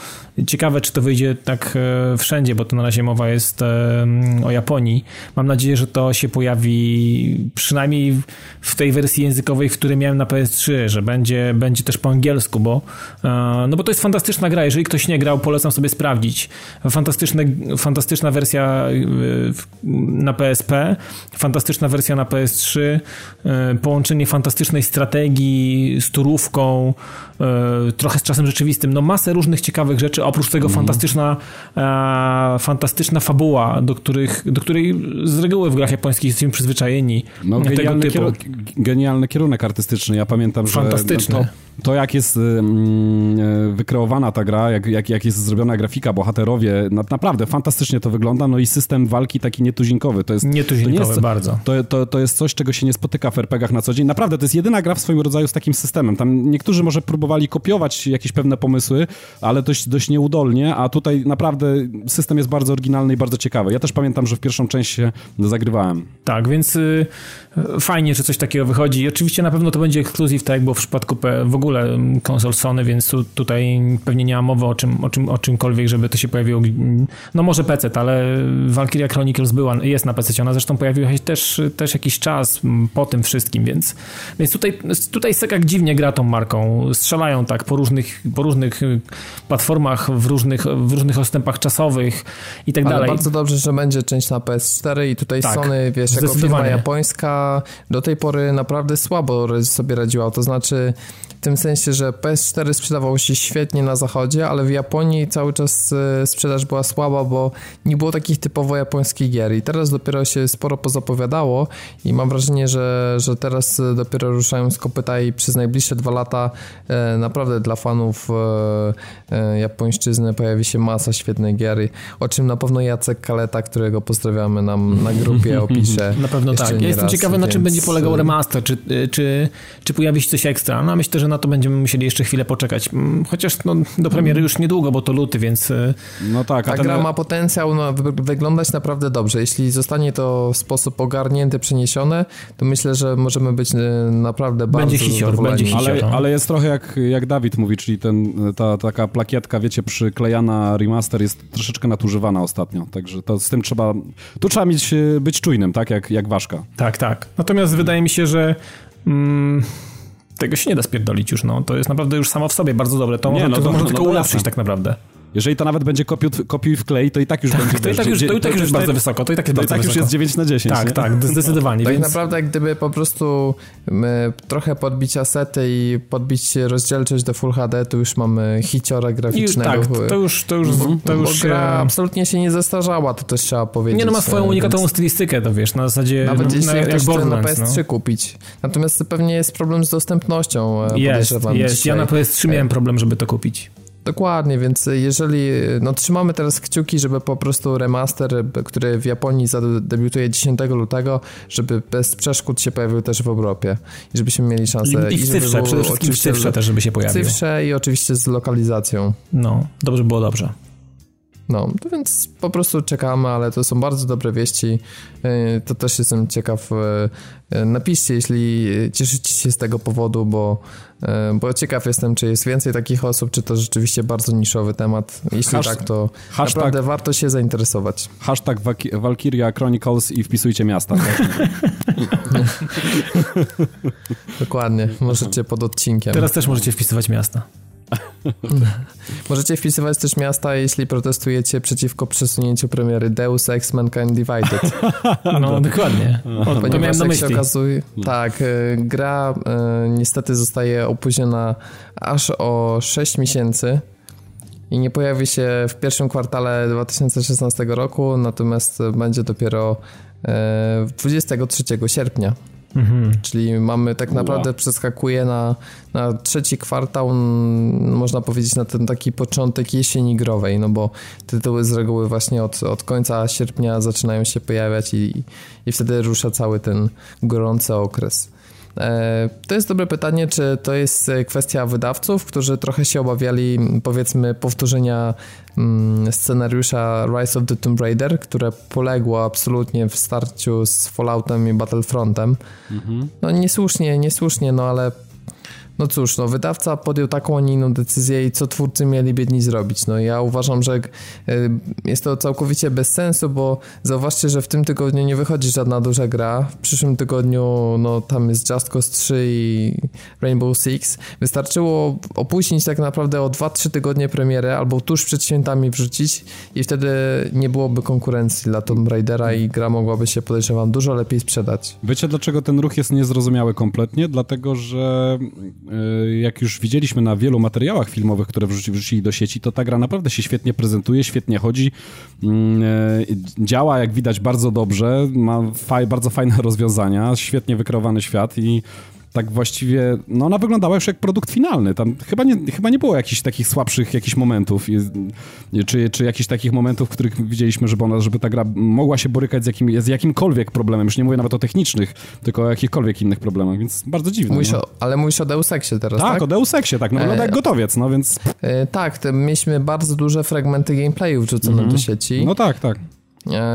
Ciekawe, czy to wyjdzie tak e, wszędzie, bo to na razie mowa jest e, o Japonii. Mam nadzieję, że to się pojawi przynajmniej w- tej wersji językowej, w której miałem na PS3, że będzie, będzie też po angielsku, bo, e, no bo to jest fantastyczna gra. Jeżeli ktoś nie nie grał, polecam sobie sprawdzić. Fantastyczne, fantastyczna wersja na PSP, fantastyczna wersja na PS3, połączenie fantastycznej strategii z turówką, trochę z czasem rzeczywistym. No masę różnych ciekawych rzeczy, oprócz tego mm. fantastyczna, fantastyczna fabuła, do, których, do której z reguły w grach japońskich jesteśmy przyzwyczajeni. No, genialny, genialny kierunek artystyczny. Ja pamiętam, że Fantastyczny. To, to, jak jest mm, wykreowana ta gra, jak, jak, jak jest zrobiona grafika, bohaterowie, na, naprawdę fantastycznie to wygląda, no i system walki taki nietuzinkowy. To jest, nietuzinkowy, to jest, bardzo. To, to, to jest coś, czego się nie spotyka w RPGach na co dzień. Naprawdę, to jest jedyna gra w swoim rodzaju z takim systemem. Tam niektórzy może próbowali kopiować jakieś pewne pomysły, ale dość, dość nieudolnie, a tutaj naprawdę system jest bardzo oryginalny i bardzo ciekawy. Ja też pamiętam, że w pierwszą część się zagrywałem. Tak, więc y, fajnie, że coś takiego wychodzi. I oczywiście na pewno to będzie ekskluzyw, tak jak było w przypadku w ogóle konsol Sony, więc tu, tutaj pewnie nie ma mowy o, czym, o, czym, o czymkolwiek, żeby to się pojawiło. No może PC, ale Valkyria Chronicles była, jest na PC, ona zresztą pojawiła się też, też jakiś czas po tym wszystkim, więc, więc tutaj, tutaj Sega dziwnie gra tą marką. Strzelają tak po różnych, po różnych y, platformach, w różnych, w różnych odstępach czasowych i tak ale dalej. bardzo dobrze, że będzie część na PS4 i tutaj tak, Sony, wiesz, jako firma japońska do tej pory naprawdę słabo sobie radziła. To znaczy, w tym sensie, że PS4 sprzedawał się świetnie na zachodzie, ale w Japonii cały czas e, sprzedaż była słaba, bo nie było takich typowo japońskich gier i teraz dopiero się sporo pozapowiadało i mam wrażenie, że, że teraz dopiero ruszają z kopyta i przez najbliższe dwa lata e, naprawdę dla fanów e, japońszczyzny pojawi się masa świetnej gier, o czym na pewno Jacek Kaleta, którego pozdrawiamy nam na grupie opisze. Na pewno tak. Ja jestem raz, ciekawy, więc... na czym będzie polegał remaster, czy, czy, czy pojawi się coś ekstra. No myślę, że na to będziemy musieli jeszcze chwilę poczekać. Mm, chociaż no, do premiery już niedługo, bo to luty, więc... E, no tak. Ta ten... gra ma potencjał no, wyglądać naprawdę dobrze. Jeśli zostanie to w sposób ogarnięty, przeniesione, to myślę, że możemy być e, naprawdę bardzo będzie hicior, będzie hicior, ale, no. ale jest trochę jak, jak Dawid mówi, czyli ten, ta taka plakietka, wiecie, przyklejana remaster jest troszeczkę nadużywana ostatnio, także to z tym trzeba... Tu trzeba mieć, e, być czujnym, tak? Jak, jak ważka. Tak, tak. Natomiast wydaje mi się, że... Mm, tego się nie da spierdolić już, no. To jest naprawdę już samo w sobie bardzo dobre. To, nie, może, no, to, to może tylko ulepszyć tak naprawdę. Jeżeli to nawet będzie kopiuj, kopiuj w klej, to i tak już tak, będzie... To i tak już, to i tak już jest bardzo wysoko, to i tak jest to bardzo i tak wysoko. już jest 9 na 10. Tak, nie? tak, zdecydowanie. Tak więc... naprawdę gdyby po prostu trochę podbić asety i podbić rozdzielczość do Full HD, to już mamy hiciora graficznego. I, tak, to już... To już, to już gra e, absolutnie się nie zestarzała, to też trzeba powiedzieć. Nie, no ma swoją e, unikatową więc... stylistykę, to wiesz, na zasadzie... Nawet no, jeśli na, ktoś chce na PS3 no. kupić. Natomiast pewnie jest problem z dostępnością, e, jest, jest. Ja na PS3 miałem problem, żeby to kupić. Dokładnie, więc jeżeli, no trzymamy teraz kciuki, żeby po prostu remaster, który w Japonii debiutuje 10 lutego, żeby bez przeszkód się pojawił też w Europie i żebyśmy mieli szansę. I, i w cyfrze, przede wszystkim w cyfrze też, żeby się pojawił. W cyfrze i oczywiście z lokalizacją. No, dobrze było dobrze. No, to więc po prostu czekamy, ale to są bardzo dobre wieści. E, to też jestem ciekaw. E, e, napiszcie, jeśli cieszycie się z tego powodu, bo, bo ciekaw jestem, czy jest więcej takich osób, czy to rzeczywiście bardzo niszowy temat. Jeśli hashtag, tak, to hashtag, naprawdę warto się zainteresować. Hashtag Valkyria Chronicles i wpisujcie miasta. Tak? Dokładnie, możecie pod odcinkiem. Teraz też możecie wpisywać miasta. Możecie wpisywać też miasta, jeśli protestujecie przeciwko przesunięciu premiery Deus Ex Mankind Divided. No, dokładnie. O, Ponieważ jak się okazuje, no. tak, e, gra e, niestety zostaje opóźniona aż o 6 miesięcy i nie pojawi się w pierwszym kwartale 2016 roku, natomiast będzie dopiero 23 e, sierpnia. Mhm. Czyli mamy tak naprawdę przeskakuje na, na trzeci kwartał, można powiedzieć na ten taki początek jesieni growej, no bo tytuły z reguły właśnie od, od końca sierpnia zaczynają się pojawiać i, i wtedy rusza cały ten gorący okres. E, to jest dobre pytanie, czy to jest kwestia wydawców, którzy trochę się obawiali, powiedzmy, powtórzenia mm, scenariusza Rise of the Tomb Raider, które poległo absolutnie w starciu z Falloutem i Battlefrontem. Mhm. No niesłusznie, niesłusznie, no ale no cóż, no wydawca podjął taką, a nie inną decyzję i co twórcy mieli biedni zrobić? No ja uważam, że jest to całkowicie bez sensu, bo zauważcie, że w tym tygodniu nie wychodzi żadna duża gra. W przyszłym tygodniu, no tam jest Just Cause 3 i Rainbow Six. Wystarczyło opóźnić tak naprawdę o 2-3 tygodnie premierę albo tuż przed świętami wrzucić i wtedy nie byłoby konkurencji dla Tomb Raidera i gra mogłaby się, podejrzewam, dużo lepiej sprzedać. Wiecie, dlaczego ten ruch jest niezrozumiały kompletnie? Dlatego, że jak już widzieliśmy na wielu materiałach filmowych, które wrzuci, wrzucili do sieci, to ta gra naprawdę się świetnie prezentuje, świetnie chodzi, yy, działa, jak widać, bardzo dobrze, ma faj, bardzo fajne rozwiązania, świetnie wykreowany świat i tak właściwie, no ona wyglądała już jak produkt finalny. Tam chyba nie, chyba nie było jakichś takich słabszych jakichś momentów, czy, czy jakichś takich momentów, w których widzieliśmy, żeby ona, żeby ta gra mogła się borykać z, jakim, z jakimkolwiek problemem. Już nie mówię nawet o technicznych, tylko o jakichkolwiek innych problemach, więc bardzo dziwne. Mówisz no. o, ale mówisz o Deus Exie teraz, tak? Tak, o Deus Exie, tak. No wygląda e, jak gotowiec, no więc... E, tak, mieliśmy bardzo duże fragmenty gameplayu wrzucone mm -hmm. do sieci. No tak, tak.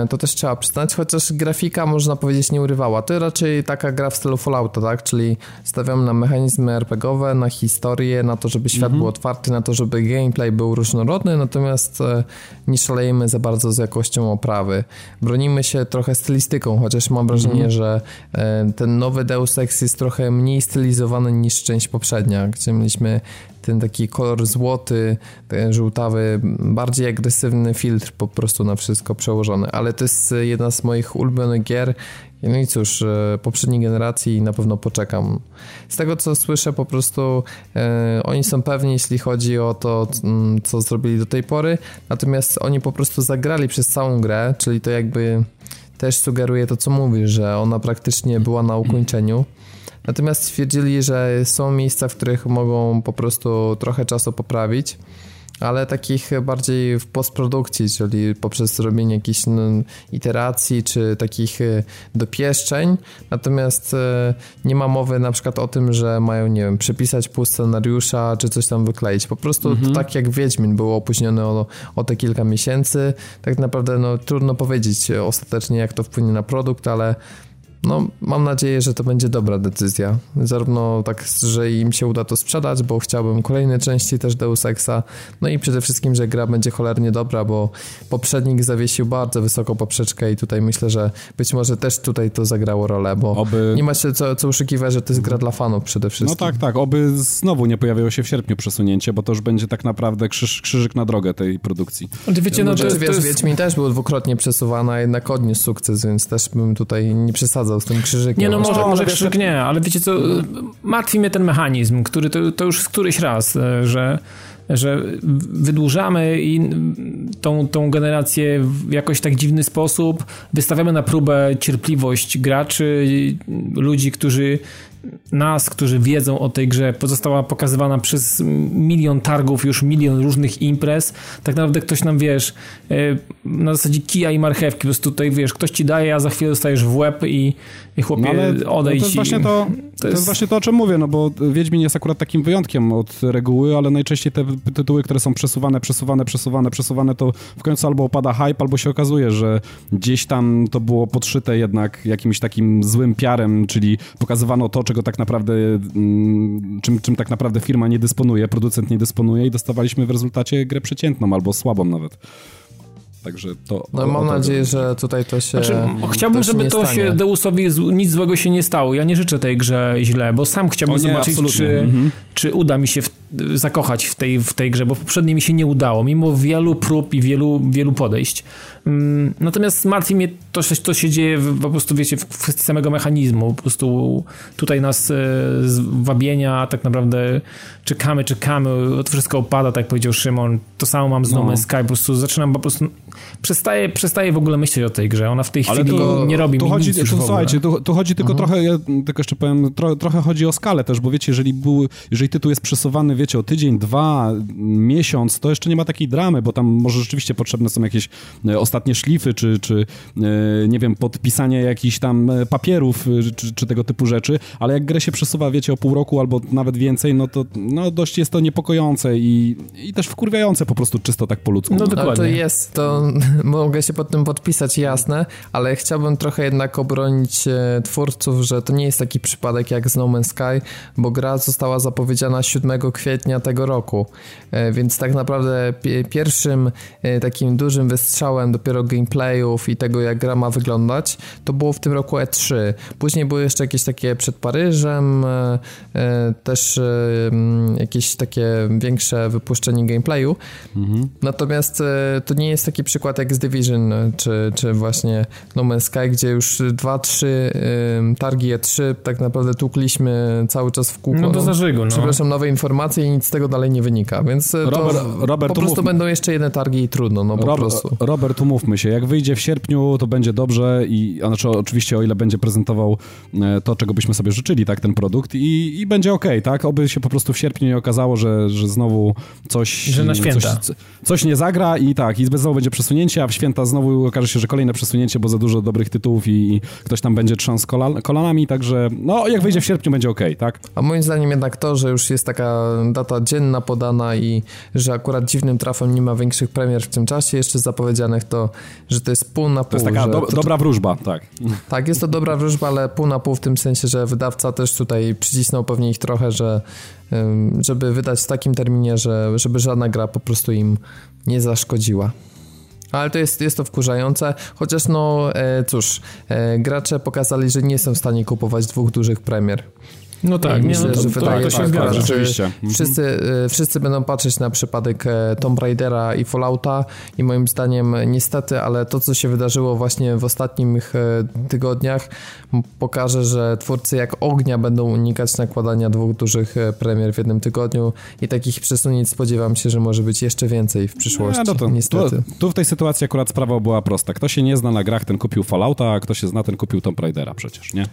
To też trzeba przyznać, chociaż grafika można powiedzieć nie urywała. To raczej taka gra w stylu Fallouta, tak? Czyli stawiamy na mechanizmy RPGowe, na historię, na to, żeby świat mhm. był otwarty, na to, żeby gameplay był różnorodny, natomiast e, nie szalejemy za bardzo z jakością oprawy. Bronimy się trochę stylistyką, chociaż mam wrażenie, mhm. że e, ten nowy Deus Ex jest trochę mniej stylizowany niż część poprzednia, gdzie mieliśmy ten taki kolor złoty, ten żółtawy, bardziej agresywny filtr po prostu na wszystko przełożony, ale to jest jedna z moich ulubionych gier no i cóż, e, poprzedniej generacji na pewno poczekam. Z tego co słyszę, po prostu e, oni są pewni, jeśli chodzi o to, mm, co zrobili do tej pory, natomiast oni po prostu zagrali przez całą grę, czyli to jakby też sugeruje to, co mówisz, że ona praktycznie była na ukończeniu. Natomiast stwierdzili, że są miejsca, w których mogą po prostu trochę czasu poprawić, ale takich bardziej w postprodukcji, czyli poprzez robienie jakichś no, iteracji czy takich e, dopieszczeń. Natomiast e, nie ma mowy na przykład o tym, że mają, nie wiem, przepisać pół scenariusza czy coś tam wykleić. Po prostu mhm. tak jak Wiedźmin było opóźnione o, o te kilka miesięcy, tak naprawdę no, trudno powiedzieć ostatecznie, jak to wpłynie na produkt, ale no, mam nadzieję, że to będzie dobra decyzja. Zarówno tak, że im się uda to sprzedać, bo chciałbym kolejne części też Deus Exa, no i przede wszystkim, że gra będzie cholernie dobra, bo poprzednik zawiesił bardzo wysoką poprzeczkę i tutaj myślę, że być może też tutaj to zagrało rolę, bo Oby... nie ma się co, co oszukiwać, że to jest gra dla fanów przede wszystkim. No tak, tak. Oby znowu nie pojawiło się w sierpniu przesunięcie, bo to już będzie tak naprawdę krzyż, krzyżyk na drogę tej produkcji. Wiecie, no, no to, wiesz, to jest... Wiedźmin też był dwukrotnie przesuwany, a jednak odniósł sukces, więc też bym tutaj nie przesadzał z tym krzyżykiem. Nie, no może, może krzyżyk nie, ale wiecie co, martwi mnie ten mechanizm, który to, to już któryś raz, e, że że wydłużamy i tą, tą generację w jakoś tak dziwny sposób, wystawiamy na próbę cierpliwość graczy, ludzi, którzy nas, którzy wiedzą o tej grze, pozostała pokazywana przez milion targów, już milion różnych imprez. Tak naprawdę ktoś nam, wiesz, e, na zasadzie kija i marchewki, po prostu tutaj, wiesz, ktoś ci daje, a za chwilę dostajesz w łeb i, i chłopie no odejdź. to, jest właśnie to, to, jest... właśnie to, o czym mówię, no bo Wiedźmin jest akurat takim wyjątkiem od reguły, ale najczęściej te tytuły, które są przesuwane, przesuwane, przesuwane, przesuwane, to w końcu albo opada hype, albo się okazuje, że gdzieś tam to było podszyte jednak jakimś takim złym piarem, czyli pokazywano to, czego tak naprawdę, mm, czym, czym tak naprawdę firma nie dysponuje, producent nie dysponuje i dostawaliśmy w rezultacie grę przeciętną albo słabą nawet. Także to. No mam nadzieję, że tutaj to się. Znaczy, chciałbym, to żeby to stanie. się Deusowi nic złego się nie stało. Ja nie życzę tej grze źle, bo sam chciałbym nie, zobaczyć, czy, mhm. czy uda mi się w, zakochać w tej, w tej grze, bo poprzedniej mi się nie udało, mimo wielu prób i wielu, wielu podejść. Mm, natomiast martwi mnie to, co się dzieje w, po prostu, wiecie, w kwestii samego mechanizmu. Po prostu tutaj nas e, z wabienia tak naprawdę czekamy, czekamy, to wszystko opada, tak jak powiedział Szymon. To samo mam z No Man's Sky, po prostu zaczynam po prostu przestaję, przestaję w ogóle myśleć o tej grze. Ona w tej chwili to, nie robi tu mi chodzi, nic już tu, Słuchajcie, tu, tu, chodzi tylko mhm. trochę, ja tylko jeszcze powiem, tro, trochę chodzi o skalę też, bo wiecie, jeżeli, był, jeżeli tytuł jest przesuwany, wiecie, o tydzień, dwa, miesiąc, to jeszcze nie ma takiej dramy, bo tam może rzeczywiście potrzebne są jakieś e, ostatnie szlify, czy, czy e, nie wiem, podpisanie jakichś tam e, papierów, czy, czy tego typu rzeczy, ale jak grę się przesuwa, wiecie, o pół roku albo nawet więcej, no to no, dość jest to niepokojące i, i też wkurwiające po prostu czysto tak po ludzku. No dokładnie. to jest, to mogę się pod tym podpisać, jasne, ale chciałbym trochę jednak obronić twórców, że to nie jest taki przypadek jak z No Man's Sky, bo gra została zapowiedziana zapowiedziana 7 kwietnia tego roku, e, więc tak naprawdę pierwszym e, takim dużym wystrzałem dopiero gameplayów i tego jak gra ma wyglądać, to było w tym roku E3. Później były jeszcze jakieś takie przed Paryżem, też jakieś takie większe wypuszczenie gameplayu. Mhm. Natomiast to nie jest taki przykład jak z Division, czy, czy właśnie No Man's Sky, gdzie już 2-3 targi E3 tak naprawdę tłukliśmy cały czas w kółko. No do zażygu, no. Przepraszam, nowe informacje i nic z tego dalej nie wynika, więc Robert, to Robert, po prostu mówmy. będą jeszcze jedne targi i trudno, no po Robert, prostu. Robert, umówmy się, jak wyjdzie w sierpniu, to będzie dobrze i znaczy oczywiście o ile będzie prezentował e, to, czego byśmy sobie życzyli, tak, ten produkt i, i będzie ok, tak, oby się po prostu w sierpniu nie okazało, że, że znowu coś... Że na święta. Coś, coś nie zagra i tak, i znowu będzie przesunięcie, a w święta znowu okaże się, że kolejne przesunięcie, bo za dużo dobrych tytułów i, i ktoś tam będzie trząsł kolan, kolanami, także no jak wyjdzie w sierpniu będzie ok, tak? A moim zdaniem jednak to, że już jest taka data dzienna podana i że akurat dziwnym trafem nie ma większych premier w tym czasie jeszcze zapowiedzianych, to że to jest pół na pół. To jest taka do, to, dobra wróżba, tak. Tak, jest to dobra wróżba, ale pół na pół w tym sensie, że wydawca też tutaj przycisnął pewnie ich trochę, że żeby wydać w takim terminie, że, żeby żadna gra po prostu im nie zaszkodziła. Ale to jest, jest to wkurzające, chociaż no e, cóż, e, gracze pokazali, że nie są w stanie kupować dwóch dużych premier. No tak, myślę, no to, że to, wydaje to się zgadza. Rzeczywiście. Wszyscy, mhm. wszyscy będą patrzeć na przypadek e, Tomb Raidera i Fallouta i moim zdaniem niestety, ale to co się wydarzyło właśnie w ostatnich e, tygodniach pokaże, że twórcy jak ognia będą unikać nakładania dwóch dużych premier w jednym tygodniu i takich przesunięć spodziewam się, że może być jeszcze więcej w przyszłości. No to, niestety. Tu, tu, w tej sytuacji akurat sprawa była prosta. Kto się nie zna na grach, ten kupił Fallouta, a kto się zna, ten kupił Tomb Raidera przecież, nie?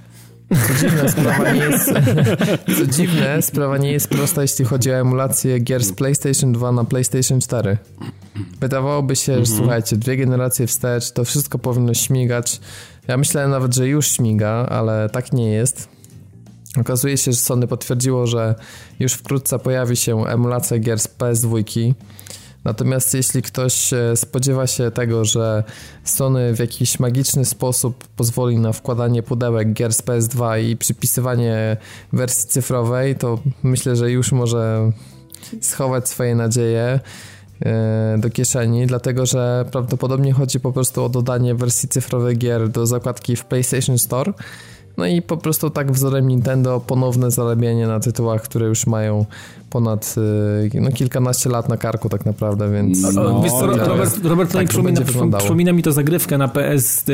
Co dziwne, sprawa nie jest, co dziwne, sprawa nie jest prosta, jeśli chodzi o emulację gier z PlayStation 2 na PlayStation 4. Wydawałoby się, mhm. że słuchajcie, dwie generacje wstecz, to wszystko powinno śmigać. Ja myślałem nawet, że już śmiga, ale tak nie jest. Okazuje się, że Sony potwierdziło, że już wkrótce pojawi się emulacja gier z PS2 Natomiast jeśli ktoś e, spodziewa się tego, że Sony w jakiś magiczny sposób pozwoli na wkładanie pudełek gier z PS2 i przypisywanie wersji cyfrowej, to myślę, że już może schować swoje nadzieje e, do kieszeni, dlatego że prawdopodobnie chodzi po prostu o dodanie wersji cyfrowej gier do zakładki w PlayStation Store. No i po prostu tak wzorem Nintendo ponowne zarabianie na tytułach, które już mają ponad y, no, kilkanaście lat na karku tak naprawdę, więc... No, no, wiesz co, Robert, Robert tak przypomina, przypomina mi to zagrywkę na PS3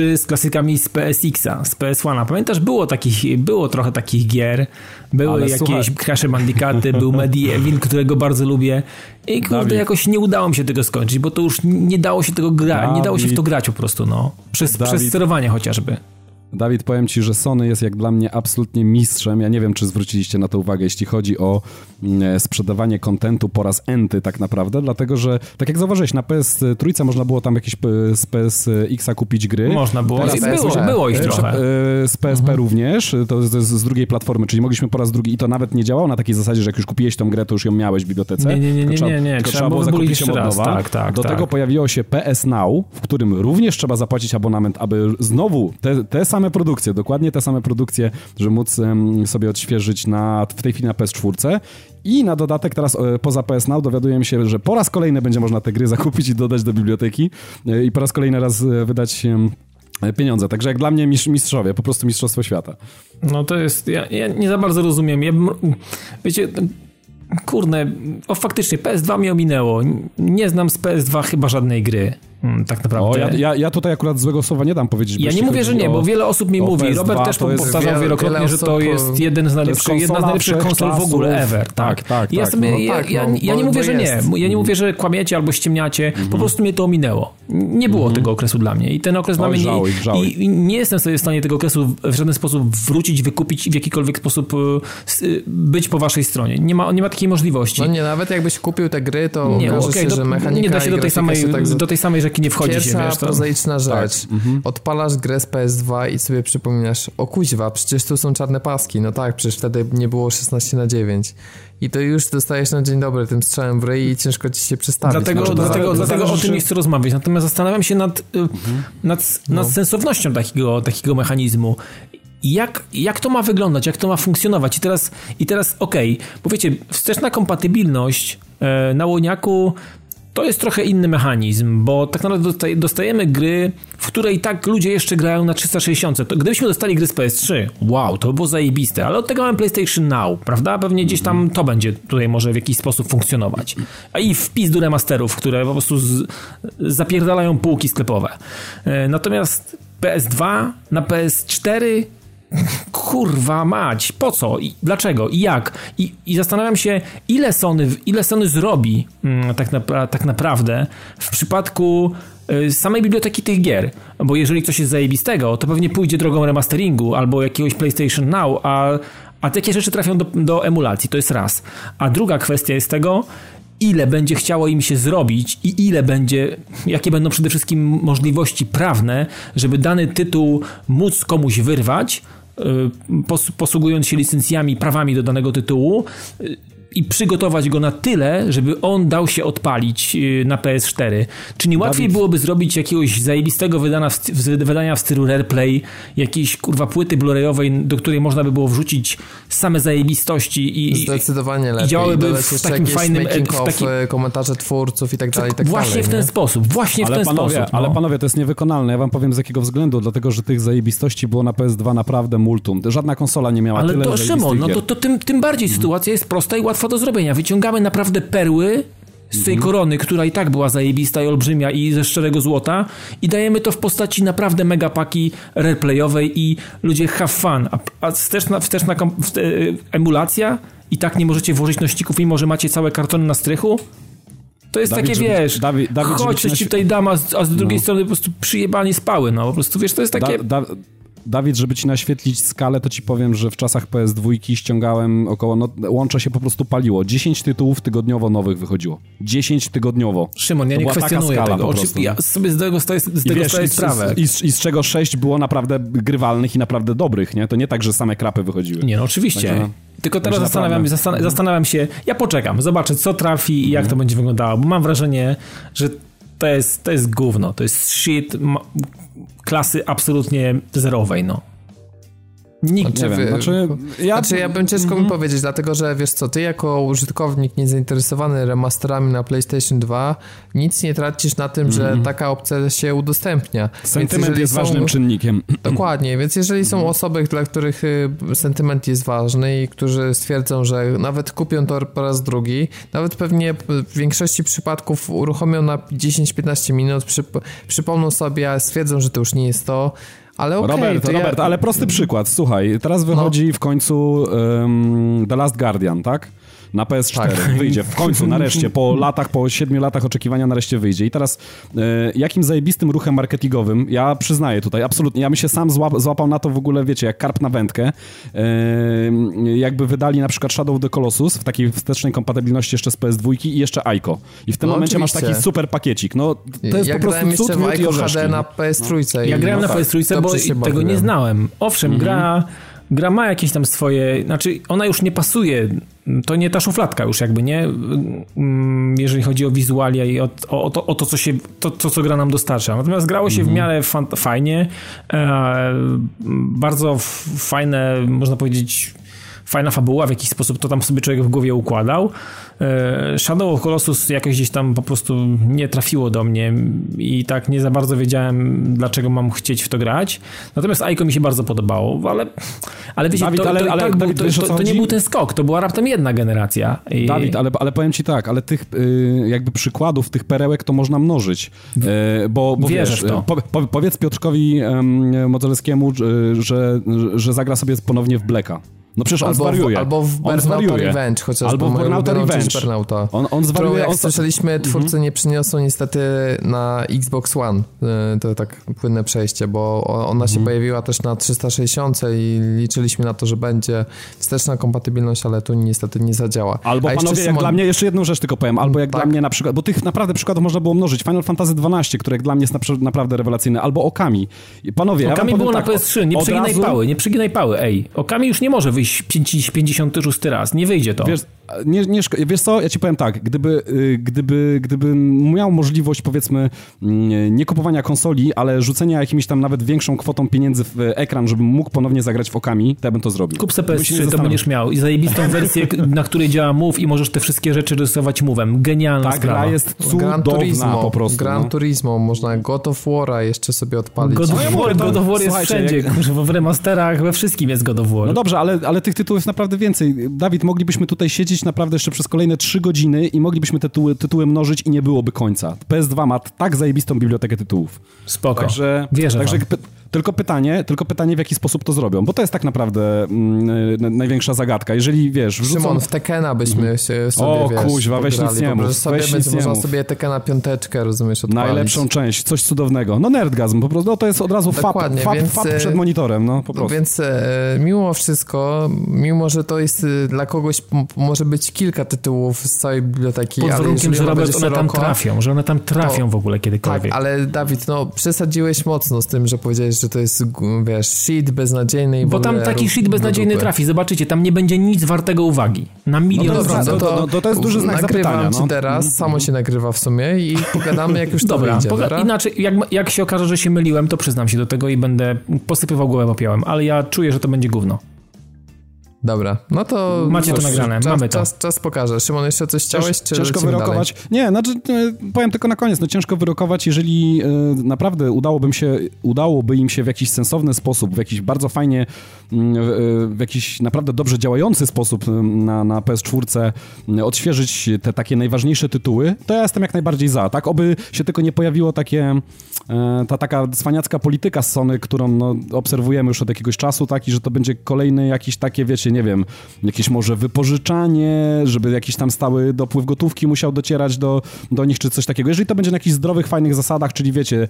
y, z klasykami z PSX-a, z PS1. Pamiętasz, było takich, było trochę takich gier, były Ale jakieś. Crash Bandicooty, był Medieval, którego bardzo lubię i kurde, Dawid. jakoś nie udało mi się tego skończyć, bo to już nie dało się tego grać, nie dało się w to grać po prostu, no. Przez, przez sterowanie chociażby. Dawid, powiem Ci, że Sony jest jak dla mnie absolutnie mistrzem. Ja nie wiem, czy zwróciliście na to uwagę, jeśli chodzi o mm, e, sprzedawanie kontentu po raz enty tak naprawdę, dlatego, że tak jak zauważyłeś, na PS trójce można było tam jakieś z PSX-a kupić gry. Można było, Teraz było, było ich trochę. E, z PSP mhm. również, to z, z, drugiej platformy, czyli mogliśmy po raz drugi i to nawet nie działało na takiej zasadzie, że jak już kupiłeś tą grę, to już ją miałeś w bibliotece. Nie, nie, nie, nie, nie, nie. Trzeba, trzeba było zakupić ją od nowa. Tak, tak, Do tak. tego pojawiło się PS Now, w którym również trzeba zapłacić abonament, aby znowu te, te same produkcje, dokładnie te same produkcje, żeby móc sobie odświeżyć na, w tej chwili na PS4 i na dodatek teraz e, poza PS Now dowiadujemy się, że po raz kolejny będzie można te gry zakupić i dodać do biblioteki e, i po raz kolejny raz e, wydać pieniądze. Także jak dla mnie mistrzowie, po prostu mistrzostwo świata. No to jest, ja, ja nie za bardzo rozumiem. Ja, wiecie, Kurde, o faktycznie PS2 mnie ominęło. Nie znam z PS2 chyba żadnej gry. Hmm, tak naprawdę. O, ja, ja, ja, tutaj akurat złego słowa nie dam powiedzieć. Ja nie mówię, że nie, bo wiele osób mi mówi. PS2 Robert też powtarzał wielokrotnie, że to jest jeden z najlepszych, jedna z najlepszych konsol w ogóle ever. Tak, tak. tak ja, tak, sobie, no, ja, tak, ja, no, ja, nie mówię, że nie. Ja nie mówię, że kłamiecie albo ściemniacie. Po mhm. prostu mnie to ominęło. Nie było mhm. tego okresu dla mnie. I ten okres dla mnie nie, i, nie jestem sobie w stanie tego okresu w żaden sposób wrócić, wykupić i w jakikolwiek sposób e, być po waszej stronie. Nie ma, nie ma takiej możliwości. No nie, nawet jakbyś kupił te gry, to nie, okaże okay, się, że mechanika Nie da się do tej samej, tak do tej samej rzeki nie wchodzi Pierwsza się, wiesz, to... prozaiczna rzecz. Tak. Mhm. Odpalasz grę z PS2 i sobie przypominasz, o kuźwa, przecież tu są czarne paski. No tak, przecież wtedy nie było 16 na 9 i to już dostajesz na dzień dobry tym strzałem w ryj i ciężko ci się przestawić. Dlatego, no, dlatego, dlatego o tym nie chcę rozmawiać. Natomiast zastanawiam się nad, mhm. nad, nad no. sensownością takiego, takiego mechanizmu. jak, jak to ma wyglądać, jak to ma funkcjonować. I teraz, i teraz okej, okay, bo wiecie, wsteczna kompatybilność e, na łoniaku to jest trochę inny mechanizm, bo tak naprawdę dostajemy gry, w której tak ludzie jeszcze grają na 360. To gdybyśmy dostali gry z PS3, wow, to by było zajebiste, ale od tego mamy PlayStation Now, prawda? Pewnie gdzieś tam to będzie tutaj może w jakiś sposób funkcjonować. A i wpis do remasterów, które po prostu z, zapierdalają półki sklepowe. E, natomiast PS2 na PS4 kurwa mać, po co? I dlaczego? I jak? I, i zastanawiam się, ile Sony, ile Sony zrobi mm, tak, na, tak naprawdę w przypadku y, samej biblioteki tych gier. Bo jeżeli coś jest zajebistego, to pewnie pójdzie drogą remasteringu albo jakiegoś PlayStation Now, a, a takie rzeczy trafią do, do emulacji. To jest raz. A druga kwestia jest tego, ile będzie chciało im się zrobić i ile będzie, jakie będą przede wszystkim możliwości prawne, żeby dany tytuł móc komuś wyrwać, Y, posługując się licencjami, prawami do danego tytułu i przygotować go na tyle, żeby on dał się odpalić y, na PS4. Czy nie łatwiej Dawid. byłoby zrobić jakiegoś zajebistego wydania w, wydania w stylu Rareplay, jakiejś kurwa płyty Blu-rayowej, do której można by było wrzucić same zajebistości i, Zdecydowanie lepiej. i działałyby w takim fajnym... W takim... komentarze twórców i tak dalej, i tak Właśnie dalej, w ten nie? sposób, właśnie ale w ten panowie, sposób. No. Ale panowie, to jest niewykonalne. Ja wam powiem z jakiego względu, dlatego, że tych zajebistości było na PS2 naprawdę multum. Żadna konsola nie miała ale tyle to Szymon, no to, to tym, tym bardziej mhm. sytuacja jest prosta i łatwa do zrobienia. Wyciągamy naprawdę perły z tej mhm. korony, która i tak była zajebista i olbrzymia i ze szczerego złota i dajemy to w postaci naprawdę megapaki replayowej i ludzie have fun. A, a wsteczna, wsteczna e, emulacja i tak nie możecie włożyć nośników, mimo że macie całe kartony na strychu? To jest Dawid, takie, żeby, wiesz, Dawid, Dawid, chodź, coś ci tutaj dam, a z, a z drugiej no. strony po prostu przyjebani spały, no po prostu, wiesz, to jest takie... Da, da, Dawid, żeby ci naświetlić skalę, to ci powiem, że w czasach PS2 ściągałem około, no łącze się po prostu paliło. 10 tytułów tygodniowo nowych wychodziło. 10 tygodniowo. Szymon, ja to nie kwestionuję tego. Oczywiście, ja sobie z tego staję, z tego wiesz, staję sprawę. I z, I z, czego 6 było naprawdę grywalnych i naprawdę dobrych, nie? To nie tak, że same krapy wychodziły. Nie, no oczywiście. Także, Tylko teraz zastanawiam, zastan zastanawiam się, ja poczekam, zobaczę co trafi i jak mm. to będzie wyglądało, bo mam wrażenie, że to jest, to jest gówno, to jest shit, klasy absolutnie zerowej, no. Nikt znaczy, nie wiem. Znaczy, ja... znaczy ja bym ciężko mm -hmm. mi powiedzieć, dlatego że wiesz co, ty jako użytkownik niezainteresowany remasterami na PlayStation 2 nic nie tracisz na tym, mm -hmm. że mhm. taka opcja się udostępnia. Sentyment jest są... ważnym czynnikiem. Dokładnie, więc jeżeli są mm -hmm. osoby, dla których y, sentyment jest ważny i którzy stwierdzą, że nawet kupią to po raz drugi, nawet pewnie w większości przypadków uruchomią na 10-15 minut, przyp przypomną sobie, a stwierdzą, że to już nie jest to, ale okay, Robert, Robert, ja... ale prosty przykład. Słuchaj, teraz wychodzi no. w końcu um, The Last Guardian, tak? Na PS4. Tak. Wyjdzie w końcu, nareszcie, po latach, po siedmiu latach oczekiwania nareszcie wyjdzie. I teraz e, jakim zajebistym ruchem marketingowym, ja przyznaję tutaj, absolutnie, ja bym się sam złap, złapał na to w ogóle, wiecie, jak karp na wędkę, e, jakby wydali na przykład Shadow of the Colossus w takiej wstecznej kompatybilności jeszcze z PS2 i jeszcze Aiko. I w tym no, momencie oczywiście. masz taki super pakiecik. No, to jest ja po prostu cud, miód i HD na PS3. No. Ja grałem no, na PS3, bo tego nie znałem. Owszem, mhm. gra gra ma jakieś tam swoje, znaczy ona już nie pasuje, to nie ta szufladka już jakby, nie? Mm, jeżeli chodzi o wizualia i o, o, o, to, o to, co się, to, to, co gra nam dostarcza. Natomiast grało się w mhm. miarę fajnie, e, bardzo fajne, można powiedzieć, fajna fabuła, w jakiś sposób to tam sobie człowiek w głowie układał. E, Shadow of Colossus jakoś gdzieś tam po prostu nie trafiło do mnie i tak nie za bardzo wiedziałem, dlaczego mam chcieć w to grać. Natomiast Aiko mi się bardzo podobało, ale, ale wiecie, Dawid, to, ale, to, ale, tak, Dawid, to, to, to, nie był ten skok, to była raptem jedna generacja. I... Dawid, ale, ale powiem ci tak, ale tych y, jakby przykładów, tych perełek to można mnożyć, y, bo, bo wiesz, w to. Po, po, powiedz Piotrkowi um, Modzelskiemu, że, że zagra sobie ponownie w Blacka. No przecież on albo zwariuje. W, albo w Burnouta Revenge, chociaż Albo w Burnouta Revenge. Burnouta. On, on zwariuje. Którą, jak on... słyszeliśmy, mhm. twórcy mm -hmm. nie przyniosą niestety na Xbox One. Y, to tak płynne przejście, bo ona się mm -hmm. pojawiła też na 360 i liczyliśmy na to, że będzie wsteczna kompatybilność, ale tu niestety nie zadziała. Albo A panowie, jak dla mnie, jeszcze jedną rzecz tylko powiem, albo jak tak? dla mnie na przykład, bo tych naprawdę przykładów można było mnożyć. Final Fantasy XII, które jak dla mnie jest naprawdę rewelacyjne, albo Okami. Panowie, Okami ja było tak, na PS3, nie przeginaj razu... pały, nie przeginaj pały, ej. Okami już nie może wyjść któryś 56 raz. Nie wyjdzie to. Wiesz, nie, nie, wiesz co, ja ci powiem tak, gdyby, y, gdyby, gdybym miał możliwość powiedzmy mm, nie kupowania konsoli, ale rzucenia jakimś tam nawet większą kwotą pieniędzy w ekran, żebym mógł ponownie zagrać w okami, to ja bym to zrobił. Kup sobie PS3, to będziesz miał i zajebistą wersję, na której działa Move i możesz te wszystkie rzeczy rysować Move'em. Genialna Ta sprawa. gra jest cudowna Gran Turismo, po prostu. Gran no. Turismo, można God of War'a jeszcze sobie odpalić. God of War, God of War jest wszędzie, jak... w remasterach, we wszystkim jest God of War. No dobrze, ale, ale tych tytułów jest naprawdę więcej. Dawid, moglibyśmy tutaj siedzieć naprawdę jeszcze przez kolejne trzy godziny i moglibyśmy tytuły, tytuły mnożyć i nie byłoby końca. PS2 ma tak zajebistą bibliotekę tytułów. Spoko. Także, Wierzę także tylko pytanie, tylko pytanie, w jaki sposób to zrobią, bo to jest tak naprawdę mm, największa zagadka. Jeżeli, wiesz... Wrzucą... Szymon, w Tekena byśmy mhm. się sobie, O, wiesz, kuźwa, weź nic nie mów. Sobie weź będzie można sobie Tekena piąteczkę, rozumiesz, odpalić. Najlepszą część, coś cudownego. No nerdgazm, po prostu, no to jest od razu fap, fap, więc, fap przed monitorem, no po prostu. Więc e, mimo wszystko, mimo, że to jest e, dla kogoś, może być kilka tytułów z całej biblioteki, Pod warunkiem, że Robert, one tam trafią, że one tam trafią to, w ogóle kiedykolwiek. Tak, ale Dawid, no przesadziłeś mocno z tym, że powiedziałeś, że to jest wiesz, shit beznadziejny i Bo tam taki shit beznadziejny trafi, zobaczycie, tam nie będzie nic wartego uwagi. Na milion no dobra, no to, to, to, jest duży znak nagrywam zapytania. No. ci teraz, samo się nagrywa w sumie i pogadamy jak już to dobra, wyjdzie, dobra? Inaczej, jak, jak się okaże, że się myliłem, to przyznam się do tego i będę posypywał głowę popiołem, ale ja czuję, że to będzie gówno. Dobra, no to... Macie to nagrane, czas, mamy to. Czas, czas pokaże. Szymon, jeszcze coś chciałeś, czy Ciężko wyrokować. Dalej? Nie, znaczy, e, powiem tylko na koniec, no ciężko wyrokować, jeżeli e, naprawdę udałoby, się, udałoby im się w jakiś sensowny sposób, w jakiś bardzo fajnie, mm, w jakiś naprawdę dobrze działający sposób na, na PS4 odświeżyć te takie najważniejsze tytuły, to ja jestem jak najbardziej za, tak? Oby się tylko nie pojawiło takie, e, ta taka cwaniacka polityka z Sony, którą no, obserwujemy już od jakiegoś czasu, tak? I że to będzie kolejny jakiś takie, wiecie, nie wiem, jakieś może wypożyczanie, żeby jakiś tam stały dopływ gotówki musiał docierać do, do nich, czy coś takiego. Jeżeli to będzie na jakichś zdrowych, fajnych zasadach, czyli wiecie,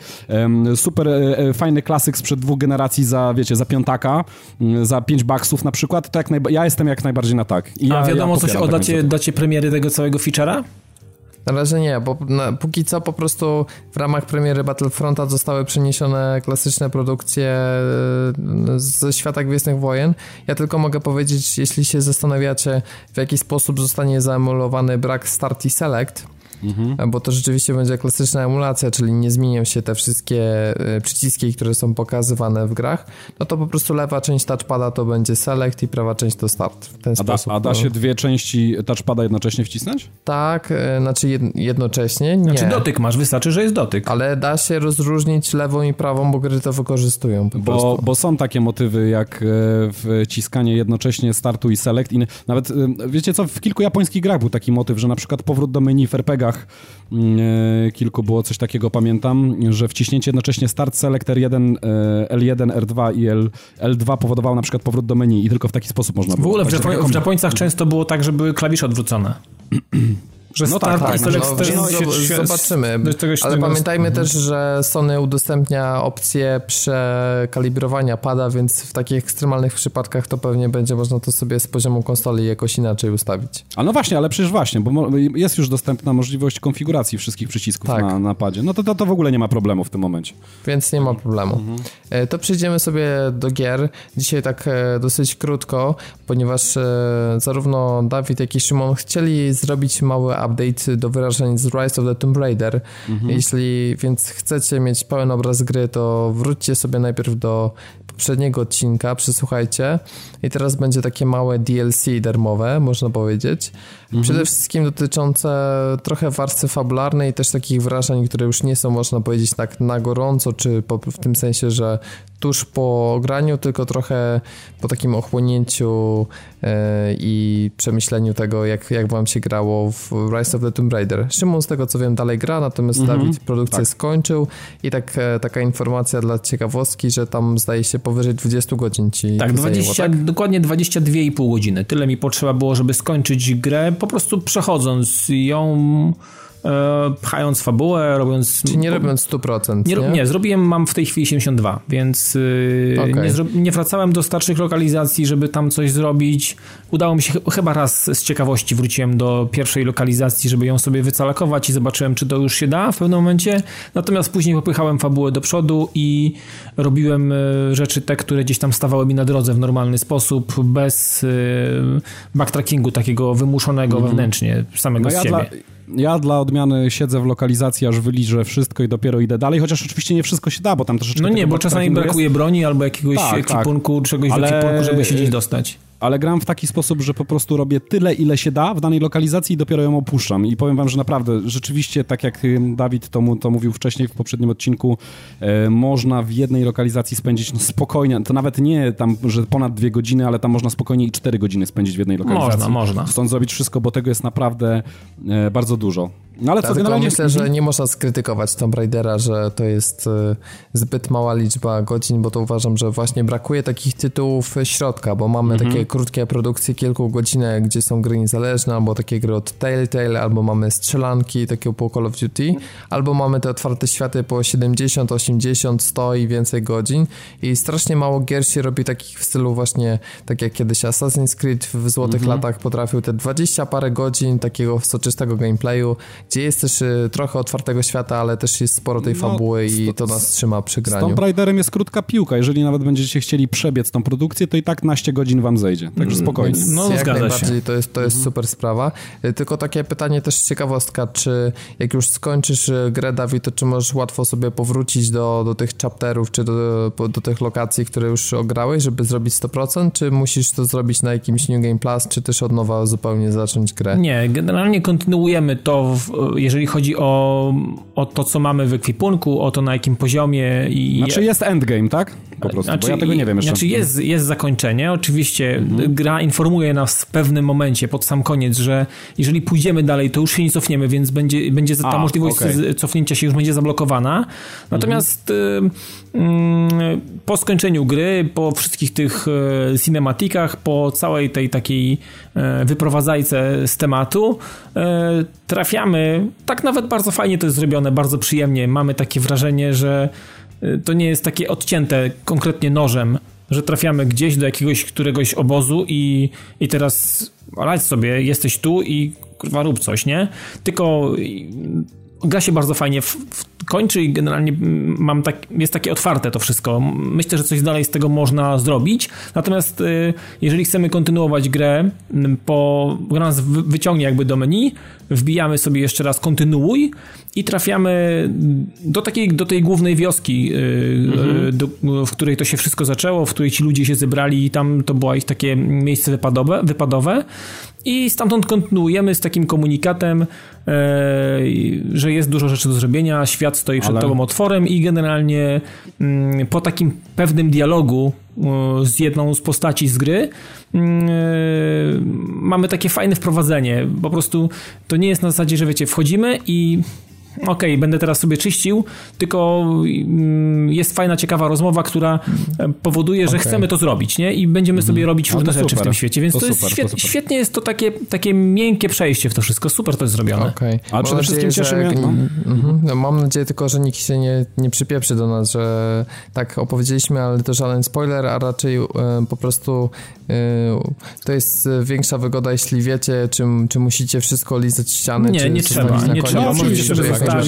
super e, e, fajny klasyk sprzed dwóch generacji za, wiecie, za piątaka, za pięć baksów na przykład, to jak ja jestem jak najbardziej na tak. I A ja, wiadomo ja coś o dacie, dacie premiery tego całego feature'a? Na razie nie, bo na, póki co po prostu w ramach premiery Battlefronta zostały przeniesione klasyczne produkcje ze świata Gwiezdnych Wojen. Ja tylko mogę powiedzieć, jeśli się zastanawiacie, w jaki sposób zostanie zaemulowany brak Start i Select, mhm. bo to rzeczywiście będzie klasyczna emulacja, czyli nie zmienią się te wszystkie e, przyciski, które są pokazywane w grach, no to po prostu lewa część touchpada to będzie select i prawa część to start. W ten a, sposób. Da, a da się dwie części touchpada jednocześnie wcisnąć? Tak, e, znaczy jednocześnie nie. Znaczy dotyk masz, wystarczy, że jest dotyk. Ale da się rozróżnić lewą i prawą, bo gry to wykorzystują bo, bo, są takie motywy jak e, wciskanie jednocześnie startu i select i nawet, wiecie co, w kilku japońskich grach był taki motyw, że na przykład powrót do menu w RPGach Mm, e, kilku było coś takiego, pamiętam, że wciśnięcie jednocześnie start selector 1, L1, R2 i L, L2 powodowało na przykład powrót do menu i tylko w taki sposób można było. W ogóle w, Japoń, w Japońcach często było tak, że były klawisze odwrócone. Że no tak, tak, no, no, zobaczymy. Ale pamiętajmy mhm. też, że Sony udostępnia opcję przekalibrowania pada, więc w takich ekstremalnych przypadkach to pewnie będzie można to sobie z poziomu konsoli jakoś inaczej ustawić. A no właśnie, ale przecież właśnie, bo jest już dostępna możliwość konfiguracji wszystkich przycisków tak. na, na padzie. No to, to, to w ogóle nie ma problemu w tym momencie. Więc nie ma problemu. Mhm. E, to przejdziemy sobie do gier. Dzisiaj tak e, dosyć krótko, ponieważ e, zarówno Dawid, jak i Szymon chcieli zrobić mały update do wyrażeń z Rise of the Tomb Raider. Mhm. Jeśli więc chcecie mieć pełen obraz gry, to wróćcie sobie najpierw do poprzedniego odcinka, przesłuchajcie i teraz będzie takie małe DLC darmowe, można powiedzieć. Mhm. Przede wszystkim dotyczące trochę warstwy fabularnej i też takich wrażeń, które już nie są, można powiedzieć, tak na gorąco, czy po, w tym sensie, że tuż po graniu, tylko trochę po takim ochłonięciu yy, i przemyśleniu tego, jak, jak wam się grało w Rise of the Tomb Raider. Szymon, z tego co wiem, dalej gra, natomiast mhm. Dawid produkcję tak. skończył i tak, e, taka informacja dla ciekawostki, że tam zdaje się powyżej 20 godzin ci Tak, 20, zajęło, tak? dokładnie 22,5 godziny. Tyle mi potrzeba było, żeby skończyć grę, po prostu przechodząc ją e, pchając fabułę, robiąc... Czy nie robiąc 100%, nie? Nie, nie zrobiłem, mam w tej chwili 72, więc yy, Okej. nie, zro, nie wracałem do starszych lokalizacji, żeby tam coś zrobić. Udało mi się, ch- chyba raz z ciekawości wróciłem do pierwszej lokalizacji, żeby ją sobie wycalakować i zobaczyłem, czy to już się da w pewnym momencie. Natomiast później popychałem fabułę do przodu i robiłem y, rzeczy te, które gdzieś tam stawały mi na drodze w normalny sposób, bez y, backtrackingu takiego wymuszonego wewnętrznie samego No z ja, siebie. dla, ja dla odmiany siedzę w lokalizacji, aż wyliżę wszystko i dopiero idę dalej, chociaż oczywiście nie wszystko się da, bo tam troszeczkę No nie, bo czasami brakuje broni albo jakiegoś Tak, tak. ekwipunku, czegoś Ale- w ekwipunku, żeby się gdzieś dostać. Ale gram w taki sposób, że po prostu robię tyle, ile się da w danej lokalizacji i dopiero ją opuszczam. I powiem wam, że naprawdę, rzeczywiście, tak jak Dawid to, mu, to mówił wcześniej w poprzednim odcinku, e, można w jednej lokalizacji spędzić no, spokojnie, to nawet nie tam, że ponad dwie godziny, ale tam można spokojnie i cztery godziny spędzić w jednej lokalizacji. Można, można. Stąd zrobić wszystko, bo tego jest naprawdę e, bardzo dużo. No ale Ja co, generalnie... myślę, że nie można skrytykować Tomb Raidera, że to jest e, zbyt mała liczba godzin, bo to uważam, że właśnie brakuje takich tytułów środka, bo mamy Mhm. takie krótkie produkcje kilku godzinek, gdzie są gry niezależne, albo takie gry od Telltale, albo mamy strzelanki takiego po Call of Duty, albo mamy te otwarte światy po 70, 80, 100 i więcej godzin i strasznie mało gier się robi takich w stylu właśnie, tak jak kiedyś Assassin's Creed w złotych Mhm. latach potrafił te 20 parę godzin takiego soczystego gameplayu, gdzie jest też y, trochę otwartego świata, ale też jest sporo tej No, fabuły i sto- to nas trzyma przy Z graniu. Tomb Raiderem jest krótka piłka. Jeżeli nawet będziecie chcieli przebiec tą produkcję, to i tak naście godzin wam zejdzie. Także spokojnie. Więc No, jak zgadza się. najbardziej to jest, to jest super sprawa. Y, Tylko takie pytanie też ciekawostka, czy jak już skończysz y, grę, Dawid, to czy możesz łatwo sobie powrócić do, do tych chapterów, czy do, do tych lokacji, które już ograłeś, żeby zrobić 100%, czy musisz to zrobić na jakimś New Game Plus, czy też od nowa zupełnie zacząć grę? Nie, generalnie kontynuujemy to, w, jeżeli chodzi o, o to, co mamy w ekwipunku, o to, na jakim poziomie i... Znaczy jest endgame, tak? Po prostu, bo ja tego nie wiem jeszcze. Znaczy jest, jest zakończenie, oczywiście gra informuje nas w pewnym momencie, pod sam koniec, że jeżeli pójdziemy dalej, to już się nie cofniemy, więc będzie, będzie ta A, możliwość z- cofnięcia się już będzie zablokowana. Natomiast y, mm, po skończeniu gry, po wszystkich tych e, cinematikach, po całej tej takiej e, wyprowadzajce z tematu, e, trafiamy, tak nawet bardzo fajnie to jest zrobione, bardzo przyjemnie, mamy takie wrażenie, że to nie jest takie odcięte konkretnie nożem, że trafiamy gdzieś do jakiegoś któregoś obozu i, i teraz radź sobie, jesteś tu i kurwa rób coś, nie? Tylko i, gra się bardzo fajnie w, w, kończy i generalnie mm, mam tak, jest takie otwarte to wszystko. Myślę, że coś dalej z tego można zrobić. Natomiast y, jeżeli chcemy kontynuować grę, mm, po, gra nas wy- wyciągnie jakby do menu, wbijamy sobie jeszcze raz kontynuuj i trafiamy do takiej, do tej głównej wioski, y, y, do, w której to się wszystko zaczęło, w której ci ludzie się zebrali i tam to było ich takie miejsce wypadowe, wypadowe. I stamtąd kontynuujemy z takim komunikatem, e, że jest dużo rzeczy do zrobienia, świat stoi przed Ale- tobą otworem i generalnie mm, po takim pewnym dialogu e, z jedną z postaci z gry mm, e, mamy takie fajne wprowadzenie. Po prostu to nie jest na zasadzie, że wiecie, wchodzimy i okej, będę teraz sobie czyścił, tylko mm, jest fajna, ciekawa rozmowa, która e, powoduje, że Okej. chcemy to zrobić, nie? I będziemy sobie robić No różne to rzeczy w tym świecie, więc to, To jest super, to świet, super. świetnie jest to takie, takie miękkie przejście w to wszystko. Super to jest zrobione. Ale Mam przede wszystkim nadzieję, cieszy że- mnie- no. Mhm. No, mam nadzieję tylko, że nikt się nie, nie przypieprzy do nas, że tak opowiedzieliśmy, ale to żaden spoiler, a raczej e, po prostu e, to jest większa wygoda, jeśli wiecie, czy, czy musicie wszystko lizać ściany, Nie, czy nie trzeba, na nie koniec, trzeba. No, Możecie sobie tak,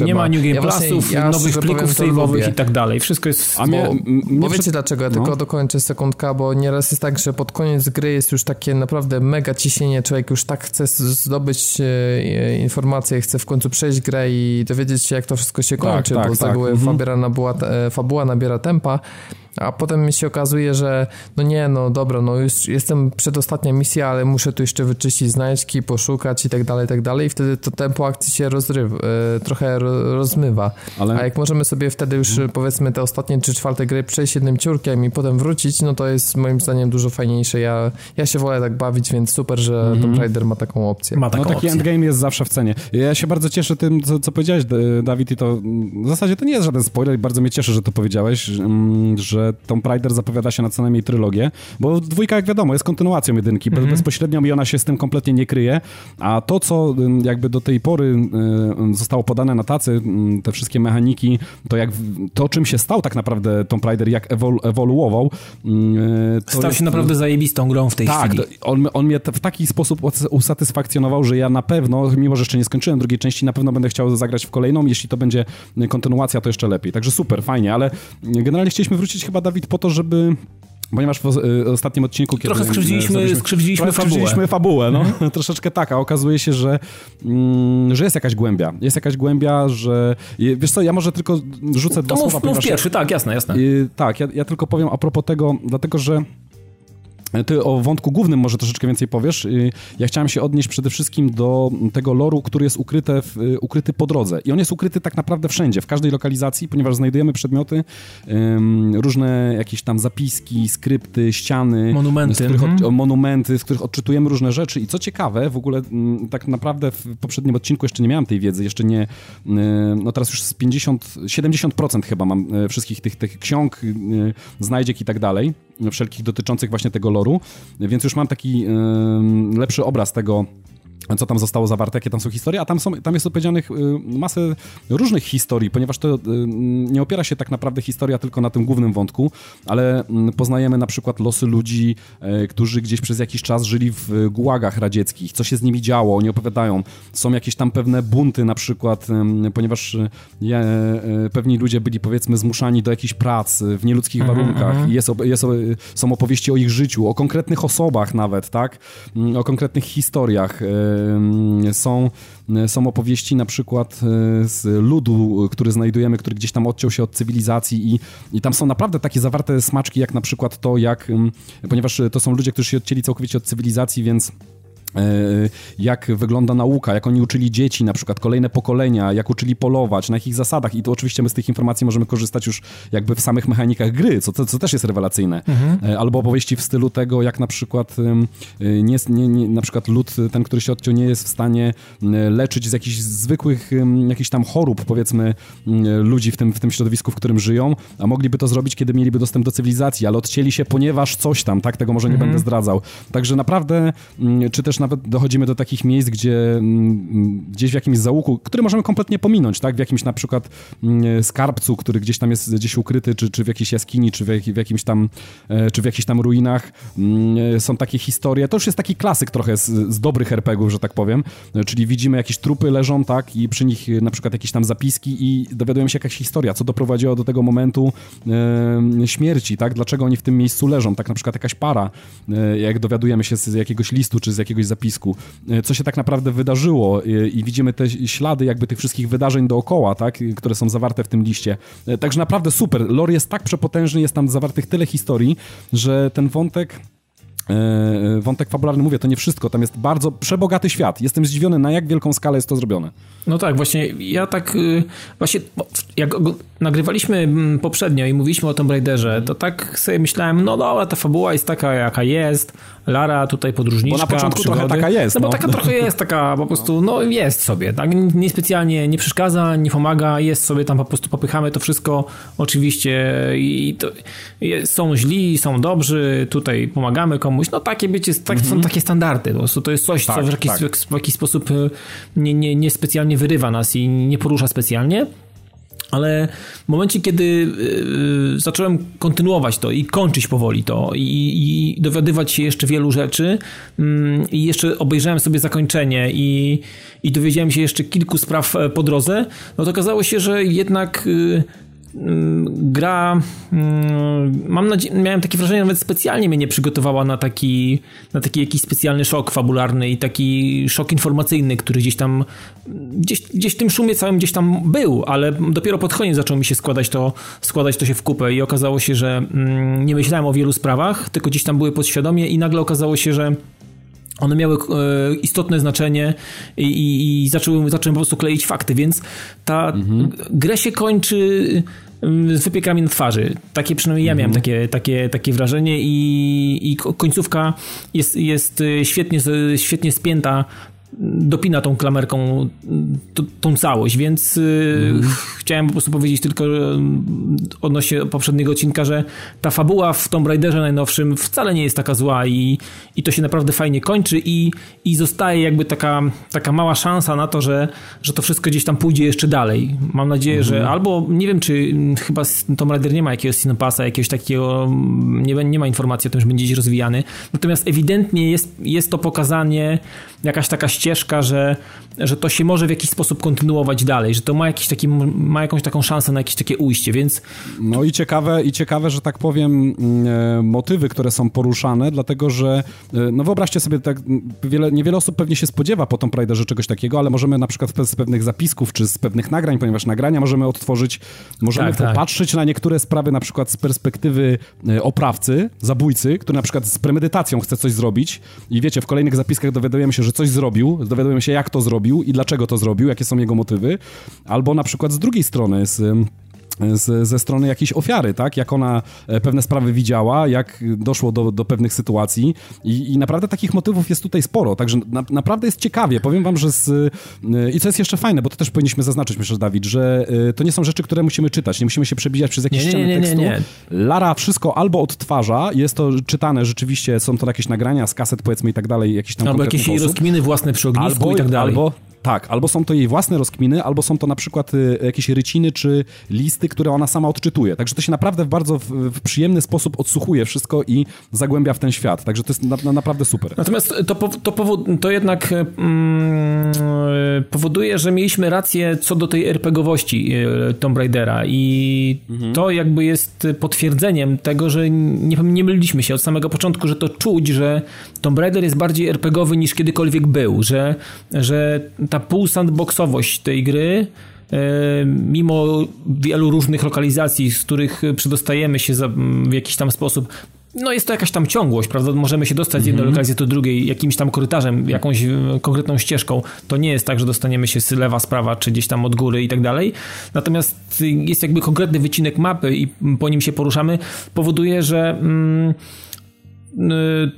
nie nie, ma New Game Ja Plusów, ja nowych plików save'owych i tak dalej. Wszystko jest... A mnie, Bo, bo przy- wiecie dlaczego, ja no. tylko dokończę sekundka, bo nieraz jest tak, że pod koniec gry jest już takie naprawdę mega ciśnienie, człowiek już tak chce z- zdobyć e, e, informacje, chce w końcu przejść grę i dowiedzieć się jak to wszystko się Tak, kończy, tak, bo z tak. Mhm. fabuła, nabyła, e, fabuła nabiera tempa, a potem mi się okazuje, że no nie, no dobra, no już jestem przedostatnia misja, ale muszę tu jeszcze wyczyścić znajdźki, poszukać i tak dalej, i tak dalej i wtedy to tempo akcji się rozrywa, e, trochę ro, rozmywa. Ale- A jak możemy sobie wtedy już Mhm. powiedzmy te ostatnie czy czwarte gry przejść jednym ciurkiem i potem wrócić, no to jest moim zdaniem dużo fajniejsze. Ja, ja się wolę tak bawić, więc super, że Mhm. Tomb Raider ma taką opcję. Ma taką No taki opcję. endgame jest zawsze w cenie. Ja się bardzo cieszę tym, co, co powiedziałeś, Dawid, i to mm, w zasadzie to nie jest żaden spoiler i bardzo mnie cieszy, że to powiedziałeś, mm, że że Tomb Raider zapowiada się na co najmniej trylogię, bo dwójka, jak wiadomo, jest kontynuacją jedynki, mhm. bezpośrednią i ona się z tym kompletnie nie kryje, a to, co jakby do tej pory zostało podane na tacy, te wszystkie mechaniki, to jak to, czym się stał tak naprawdę Tomb Raider, jak ewolu ewoluował. Stał jest, się naprawdę zajebistą grą w tej tak, chwili. Tak, on, on mnie w taki sposób usatysfakcjonował, że ja na pewno, mimo że jeszcze nie skończyłem drugiej części, na pewno będę chciał zagrać w kolejną. Jeśli to będzie kontynuacja, to jeszcze lepiej. Także super, fajnie, ale generalnie chcieliśmy wrócić chyba, Dawid, po to, żeby Ponieważ w y, ostatnim odcinku, kiedy... Trochę skrzywdziliśmy, skrzywdziliśmy fabułę. Skrzywdziliśmy fabułę, no. Mhm. Troszeczkę tak, a okazuje się, że, mm, że jest jakaś głębia. Jest jakaś głębia, że... Wiesz co, ja może tylko rzucę dwa to słowa. To mów pierwszy, tak, jasne, jasne. Y, tak, ja, ja tylko powiem a propos tego, dlatego że ty o wątku głównym może troszeczkę więcej powiesz. Y, ja chciałem się odnieść przede wszystkim do tego loru, który jest ukryty, w, y, ukryty po drodze. I on jest ukryty tak naprawdę wszędzie, w każdej lokalizacji, ponieważ znajdujemy przedmioty, różne jakieś tam zapiski, skrypty, ściany. Monumenty. Z których od, mhm. monumenty, z których odczytujemy różne rzeczy. I co ciekawe, w ogóle tak naprawdę w poprzednim odcinku jeszcze nie miałem tej wiedzy, jeszcze nie, no teraz już z 50, 70% chyba mam e, wszystkich tych, tych ksiąg, e, znajdziek i tak dalej wszelkich dotyczących właśnie tego loru, więc już mam taki lepszy obraz tego, co tam zostało zawarte, jakie tam są historie, a tam, są, tam jest opowiedzianych y, masę różnych historii, ponieważ to y, nie opiera się tak naprawdę historia tylko na tym głównym wątku, ale mm, poznajemy na przykład losy ludzi, e, którzy gdzieś przez jakiś czas żyli w gułagach radzieckich, co się z nimi działo, oni opowiadają. Są jakieś tam pewne bunty na przykład, ponieważ e, e, pewni ludzie byli powiedzmy zmuszani do jakichś prac w nieludzkich mm -hmm. warunkach. Mhm. Jest, jest, są opowieści o ich życiu, o konkretnych osobach nawet, tak? Mm, o konkretnych historiach są, są opowieści na przykład e, z ludu, który znajdujemy, który gdzieś tam odciął się od cywilizacji i, i tam są naprawdę takie zawarte smaczki, jak na przykład to, jak, ponieważ to są ludzie, którzy się odcięli całkowicie od cywilizacji, więc jak wygląda nauka, jak oni uczyli dzieci, na przykład kolejne pokolenia, jak uczyli polować, na jakich zasadach i to oczywiście my z tych informacji możemy korzystać już jakby w samych mechanikach gry, co, co też jest rewelacyjne. Mhm. E, albo opowieści w stylu tego, jak na przykład e, nie, nie, nie, na przykład lud, ten, który się odciął, nie jest w stanie leczyć z jakichś zwykłych jakichś tam chorób, powiedzmy, ludzi w tym, w tym środowisku, w którym żyją, a mogliby to zrobić, kiedy mieliby dostęp do cywilizacji, ale odcięli się, ponieważ coś tam, tak, tego może nie mhm. będę zdradzał. Także naprawdę, czy też nawet dochodzimy do takich miejsc, gdzie mm, gdzieś w jakimś załuku, który możemy kompletnie pominąć, tak? W jakimś na przykład mm, skarbcu, który gdzieś tam jest gdzieś ukryty, czy, czy w jakiejś jaskini, czy w, jak, w jakimś tam, e, czy w jakichś tam ruinach. Mm, są takie historie. To już jest taki klasyk trochę z, z dobrych RPGów, że tak powiem. Czyli widzimy jakieś trupy leżą, tak? I przy nich na przykład jakieś tam zapiski i dowiadujemy się jakaś historia, co doprowadziło do tego momentu e, śmierci, tak? Dlaczego oni w tym miejscu leżą? Tak na przykład jakaś para, e, jak dowiadujemy się z jakiegoś listu, czy z jakiegoś zapisku, E, co się tak naprawdę wydarzyło e, i widzimy te ślady jakby tych wszystkich wydarzeń dookoła, tak, które są zawarte w tym liście. E, także naprawdę super. Lore jest tak przepotężny, jest tam zawartych tyle historii, że ten wątek wątek fabularny, mówię, to nie wszystko, tam jest bardzo przebogaty świat. Jestem zdziwiony, na jak wielką skalę jest to zrobione. No tak, właśnie ja tak, y, właśnie jak nagrywaliśmy mm, poprzednio i mówiliśmy o Tomb Raiderze, to tak sobie myślałem, no dobra, ta fabuła jest taka jaka jest, Lara tutaj podróżniczka, Bo na początku przygody. trochę taka jest. No, no bo taka trochę jest, taka po prostu, no jest sobie, tak, niespecjalnie nie przeszkadza, nie pomaga, jest sobie tam po prostu popychamy to wszystko, oczywiście i to, są źli, są dobrzy, tutaj pomagamy komuś, no takie bycie, tak, mhm. są takie standardy, po prostu to jest coś, tak, co w jakiś, tak. w jakiś sposób y, nie, nie, nie specjalnie nie wyrywa nas i nie porusza specjalnie. Ale w momencie, kiedy yy, zacząłem kontynuować to i kończyć powoli to i, i dowiadywać się jeszcze wielu rzeczy yy, i jeszcze obejrzałem sobie zakończenie i, i dowiedziałem się jeszcze kilku spraw e, po drodze, no to okazało się, że jednak yy, gra, mam nadzieję, miałem takie wrażenie, nawet specjalnie mnie nie przygotowała na taki, na taki jakiś specjalny szok fabularny i taki szok informacyjny, który gdzieś tam, gdzieś, gdzieś w tym szumie całym gdzieś tam był, ale dopiero pod koniec zaczął mi się składać to, składać to się w kupę i okazało się, że nie myślałem o wielu sprawach, tylko gdzieś tam były podświadomie i nagle okazało się, że one miały e, istotne znaczenie i, i, i zacząłem, zacząłem po prostu kleić fakty, więc ta mhm. grę się kończy mm, z wypiekami na twarzy. Takie przynajmniej ja mhm. miałem takie, takie, takie wrażenie i, i końcówka jest, jest świetnie, świetnie spięta dopina tą klamerką tą całość, więc mm. chciałem po prostu powiedzieć tylko odnośnie poprzedniego odcinka, że ta fabuła w Tomb Raiderze najnowszym wcale nie jest taka zła i, i to się naprawdę fajnie kończy i, i zostaje jakby taka, taka mała szansa na to, że, że to wszystko gdzieś tam pójdzie jeszcze dalej. Mam nadzieję, mm. że mhm. albo, nie wiem, czy chyba Tomb Raider nie ma jakiegoś Cinepassa, jakiegoś takiego, nie, nie ma informacji o tym, że będzie gdzieś rozwijany, natomiast ewidentnie jest, jest to pokazanie, jakaś taka ścieżka, że, że to się może w jakiś sposób kontynuować dalej, że to ma, jakiś taki, ma jakąś taką szansę na jakieś takie ujście, więc... No i ciekawe, i ciekawe, że tak powiem, mm, e, motywy, które są poruszane, dlatego że, e, no wyobraźcie sobie, tak wiele, niewiele osób pewnie się spodziewa po Tomb Raiderze czegoś takiego, ale możemy na przykład z pewnych zapisków, czy z pewnych nagrań, ponieważ nagrania możemy odtworzyć, możemy tak, popatrzeć tak. na niektóre sprawy na przykład z perspektywy e, oprawcy, zabójcy, który na przykład z premedytacją chce coś zrobić i wiecie, w kolejnych zapiskach dowiadujemy się, że coś zrobił, dowiadujemy się jak to zrobił i dlaczego to zrobił, jakie są jego motywy, albo na przykład z drugiej strony, z z, ze strony jakiejś ofiary, tak? Jak ona e, pewne sprawy widziała, jak doszło do, do pewnych sytuacji I, i naprawdę takich motywów jest tutaj sporo, także na, naprawdę jest ciekawie. Powiem wam, że z, e, i co jest jeszcze fajne, bo to też powinniśmy zaznaczyć, myślę, Dawid, że e, to nie są rzeczy, które musimy czytać, nie musimy się przebijać przez jakieś nie, ściany nie, nie, tekstu. Nie, nie. Lara wszystko albo odtwarza, jest to czytane rzeczywiście, są to jakieś nagrania z kaset powiedzmy i tak dalej, jakiś tam Albo jakieś rozkminy własne przy ognisku albo, i tak dalej. Albo, tak, albo są to jej własne rozkminy, albo są to na przykład y, jakieś ryciny czy listy, które ona sama odczytuje. Także to się naprawdę w bardzo w, w przyjemny sposób odsłuchuje wszystko i zagłębia w ten świat. Także to jest na, na naprawdę super. Natomiast to, to, powod, to jednak mm, powoduje, że mieliśmy rację co do tej RPGowości y, Tomb Raidera i mhm. to jakby jest potwierdzeniem tego, że nie, nie myliliśmy się od samego początku, że to czuć, że Tomb Raider jest bardziej RPGowy niż kiedykolwiek był, że, że ta półsandboxowość tej gry e, mimo wielu różnych lokalizacji, z których przedostajemy się w jakiś tam sposób, no jest to jakaś tam ciągłość, prawda? Możemy się dostać z jednej mm -hmm. lokalizacji do drugiej jakimś tam korytarzem, jakąś e, konkretną ścieżką. To nie jest tak, że dostaniemy się z lewa, sprawa, czy gdzieś tam od góry i tak dalej. Natomiast jest jakby konkretny wycinek mapy i po nim się poruszamy, powoduje, że... Mm,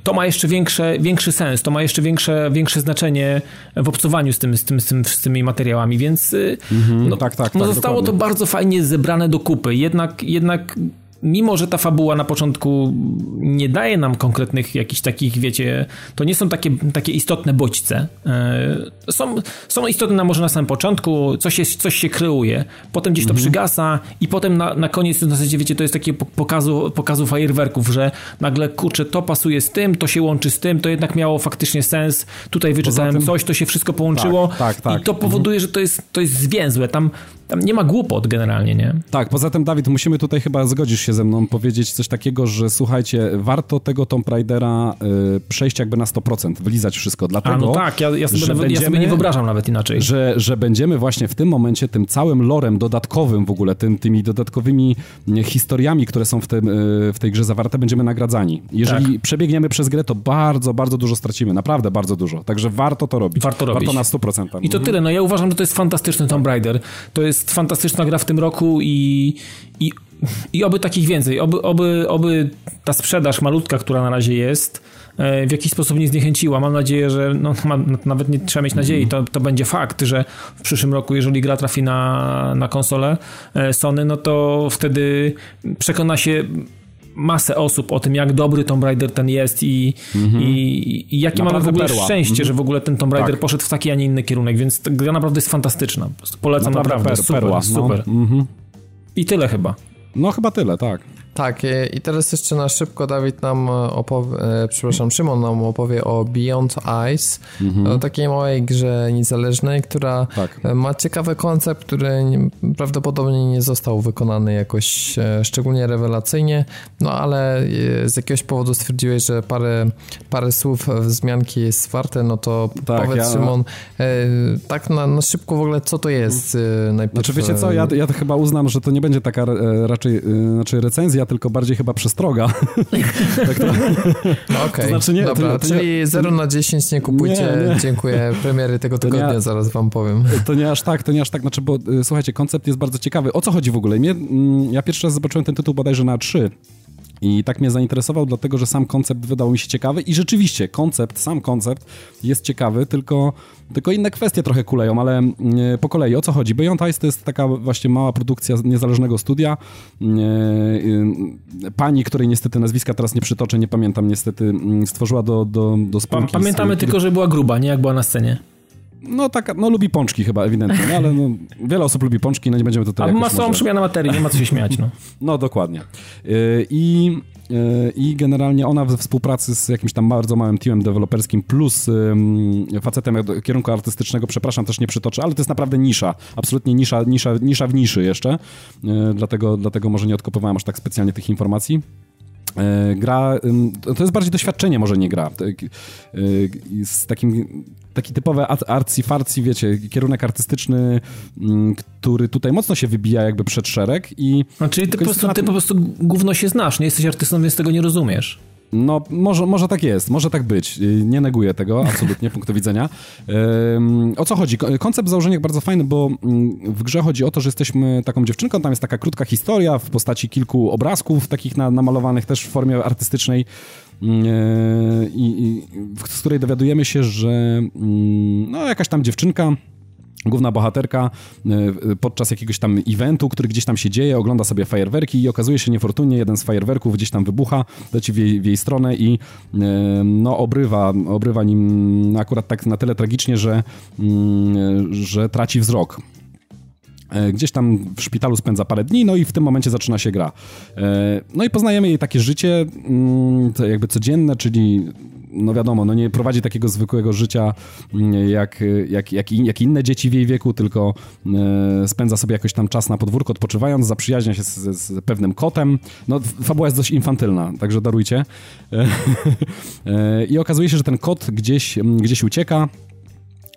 to ma jeszcze większe, większy sens, to ma jeszcze większe, większe znaczenie w obcowaniu z, tym, z, tym, z, tym, z tymi materiałami, więc mhm, no, tak, tak, no tak, zostało dokładnie. to bardzo fajnie zebrane do kupy. Jednak, jednak mimo że ta fabuła na początku nie daje nam konkretnych jakichś takich, wiecie, to nie są takie, takie istotne bodźce. E, są, są istotne może na samym początku, coś, jest, coś się kreuje, potem gdzieś to mhm. przygasa i potem na, na koniec w zasadzie, wiecie, to jest takie pokazu, pokazu fajerwerków, że nagle, kurczę, to pasuje z tym, to się łączy z tym, to jednak miało faktycznie sens, tutaj wyczytałem tym... coś, to się wszystko połączyło tak, tak, tak. i to powoduje, mhm. że to jest, to jest zwięzłe. Tam tam nie ma głupot generalnie, nie? Tak, poza tym, Dawid, musimy tutaj chyba, zgodzisz się ze mną, powiedzieć coś takiego, że słuchajcie, warto tego Tomb Raidera y, przejść jakby na 100%, wylizać wszystko, dlatego... A, no tak, ja, ja, sobie, nawet, ja sobie nie wyobrażam nawet inaczej. Że, że będziemy właśnie w tym momencie tym całym lorem dodatkowym w ogóle, tym, tymi dodatkowymi historiami, które są w, tym, y, w tej grze zawarte, będziemy nagradzani. Jeżeli tak. przebiegniemy przez grę, to bardzo, bardzo dużo stracimy, naprawdę bardzo dużo. Także warto to robić. Warto robić. Warto na 100%. I to tyle, no ja uważam, że to jest fantastyczny Tomb Raider. To jest jest fantastyczna gra w tym roku i, i, i oby takich więcej. Oby, oby, oby ta sprzedaż malutka, która na razie jest, e, w jakiś sposób nie zniechęciła. Mam nadzieję, że no, nawet nie trzeba mieć nadziei, to, to będzie fakt, że w przyszłym roku, jeżeli gra trafi na, na konsolę e, Sony, no to wtedy przekona się masę osób o tym, jak dobry Tomb Raider ten jest i, mm-hmm. i, i jakie mamy w ogóle perła. szczęście, mm-hmm. że w ogóle ten Tomb Raider tak. poszedł w taki, a nie inny kierunek, więc ta gra naprawdę jest fantastyczna. Polecam naprawdę, naprawdę. Per, super, perła. super. No. Mm-hmm. I tyle chyba. No chyba tyle, tak. Tak, e, i teraz jeszcze na szybko Dawid nam opowie, e, przepraszam, Szymon nam opowie o Beyond Ice, mhm. o takiej małej grze niezależnej, która tak. E, ma ciekawy koncept, który prawdopodobnie nie został wykonany jakoś szczególnie rewelacyjnie, no ale z jakiegoś powodu stwierdziłeś, że parę, parę słów wzmianki jest warte, no to tak, powiedz ja... Szymon, tak na, na, szybko w ogóle, co to jest najpierw? Znaczy wiecie co, ja, ja chyba uznam, że to nie będzie taka raczej znaczy recenzja, tylko bardziej chyba przestroga. tak to... No okej, okay. znaczy nie, dobra, to, to czyli nie... 0 na 10 nie kupujcie, nie, nie. dziękuję, premiery tego tygodnia nie, zaraz wam powiem. To nie aż tak, to nie aż tak, znaczy, bo y, słuchajcie, koncept jest bardzo ciekawy. O co chodzi w ogóle? Mnie, mm, ja pierwszy raz zobaczyłem ten tytuł bodajże na 3 I tak mnie zainteresował, dlatego że sam koncept wydał mi się ciekawy i rzeczywiście koncept, sam koncept jest ciekawy, tylko, tylko inne kwestie trochę kuleją, ale e, po kolei o co chodzi? Beyond Ice to jest taka właśnie mała produkcja niezależnego studia. E, e, pani, której niestety nazwiska teraz nie przytoczę, nie pamiętam niestety, mm, stworzyła do, do, do. Pamiętamy z, tylko, że była gruba, nie jak była na scenie. No tak, no lubi pączki chyba ewidentnie, no, ale no, wiele osób lubi pączki, no nie będziemy tutaj... A masową może... przemianę materii, nie ma co się śmiać, no. No dokładnie. Y, I, y, I generalnie ona we współpracy z jakimś tam bardzo małym teamem deweloperskim plus facetem kierunku artystycznego, przepraszam, też nie przytoczę, ale to jest naprawdę nisza, absolutnie nisza, nisza, nisza w niszy jeszcze, y, dlatego, dlatego może nie odkopywałem aż tak specjalnie tych informacji. Gra, to jest bardziej doświadczenie, może nie gra. Z takim taki typowy arcy-farcy, wiecie, kierunek artystyczny, mm, który tutaj mocno się wybija jakby przed szereg i... A czyli ty po, prostu, ty po prostu gówno się znasz, nie jesteś artystą, więc tego nie rozumiesz. No, może, może tak jest, może tak być. Nie neguję tego, absolutnie, punktu widzenia. Um, o co chodzi? Koncept założenia bardzo fajny, bo mm, w grze chodzi o to, że jesteśmy taką dziewczynką, tam jest taka krótka historia w postaci kilku obrazków, takich na, namalowanych też w formie artystycznej. Mm, e, i, z której dowiadujemy się, że mm, no, jakaś tam dziewczynka główna bohaterka e, podczas jakiegoś tam eventu, który gdzieś tam się dzieje, ogląda sobie fajerwerki i okazuje się niefortunnie, jeden z fajerwerków gdzieś tam wybucha, leci w jej, w jej stronę i e, no obrywa, obrywa nim akurat tak na tyle tragicznie, że, mm, że traci wzrok. E, gdzieś tam w szpitalu spędza parę dni, no i w tym momencie zaczyna się gra. E, no i poznajemy jej takie życie, mm, jakby codzienne, czyli no wiadomo, no nie prowadzi takiego zwykłego życia mm, jak, jak, jak, jak inne dzieci w jej wieku, tylko e, spędza sobie jakoś tam czas na podwórku odpoczywając, zaprzyjaźnia się z, z pewnym kotem. No fabuła jest dość infantylna, także darujcie. I okazuje się, że ten kot gdzieś, gdzieś ucieka,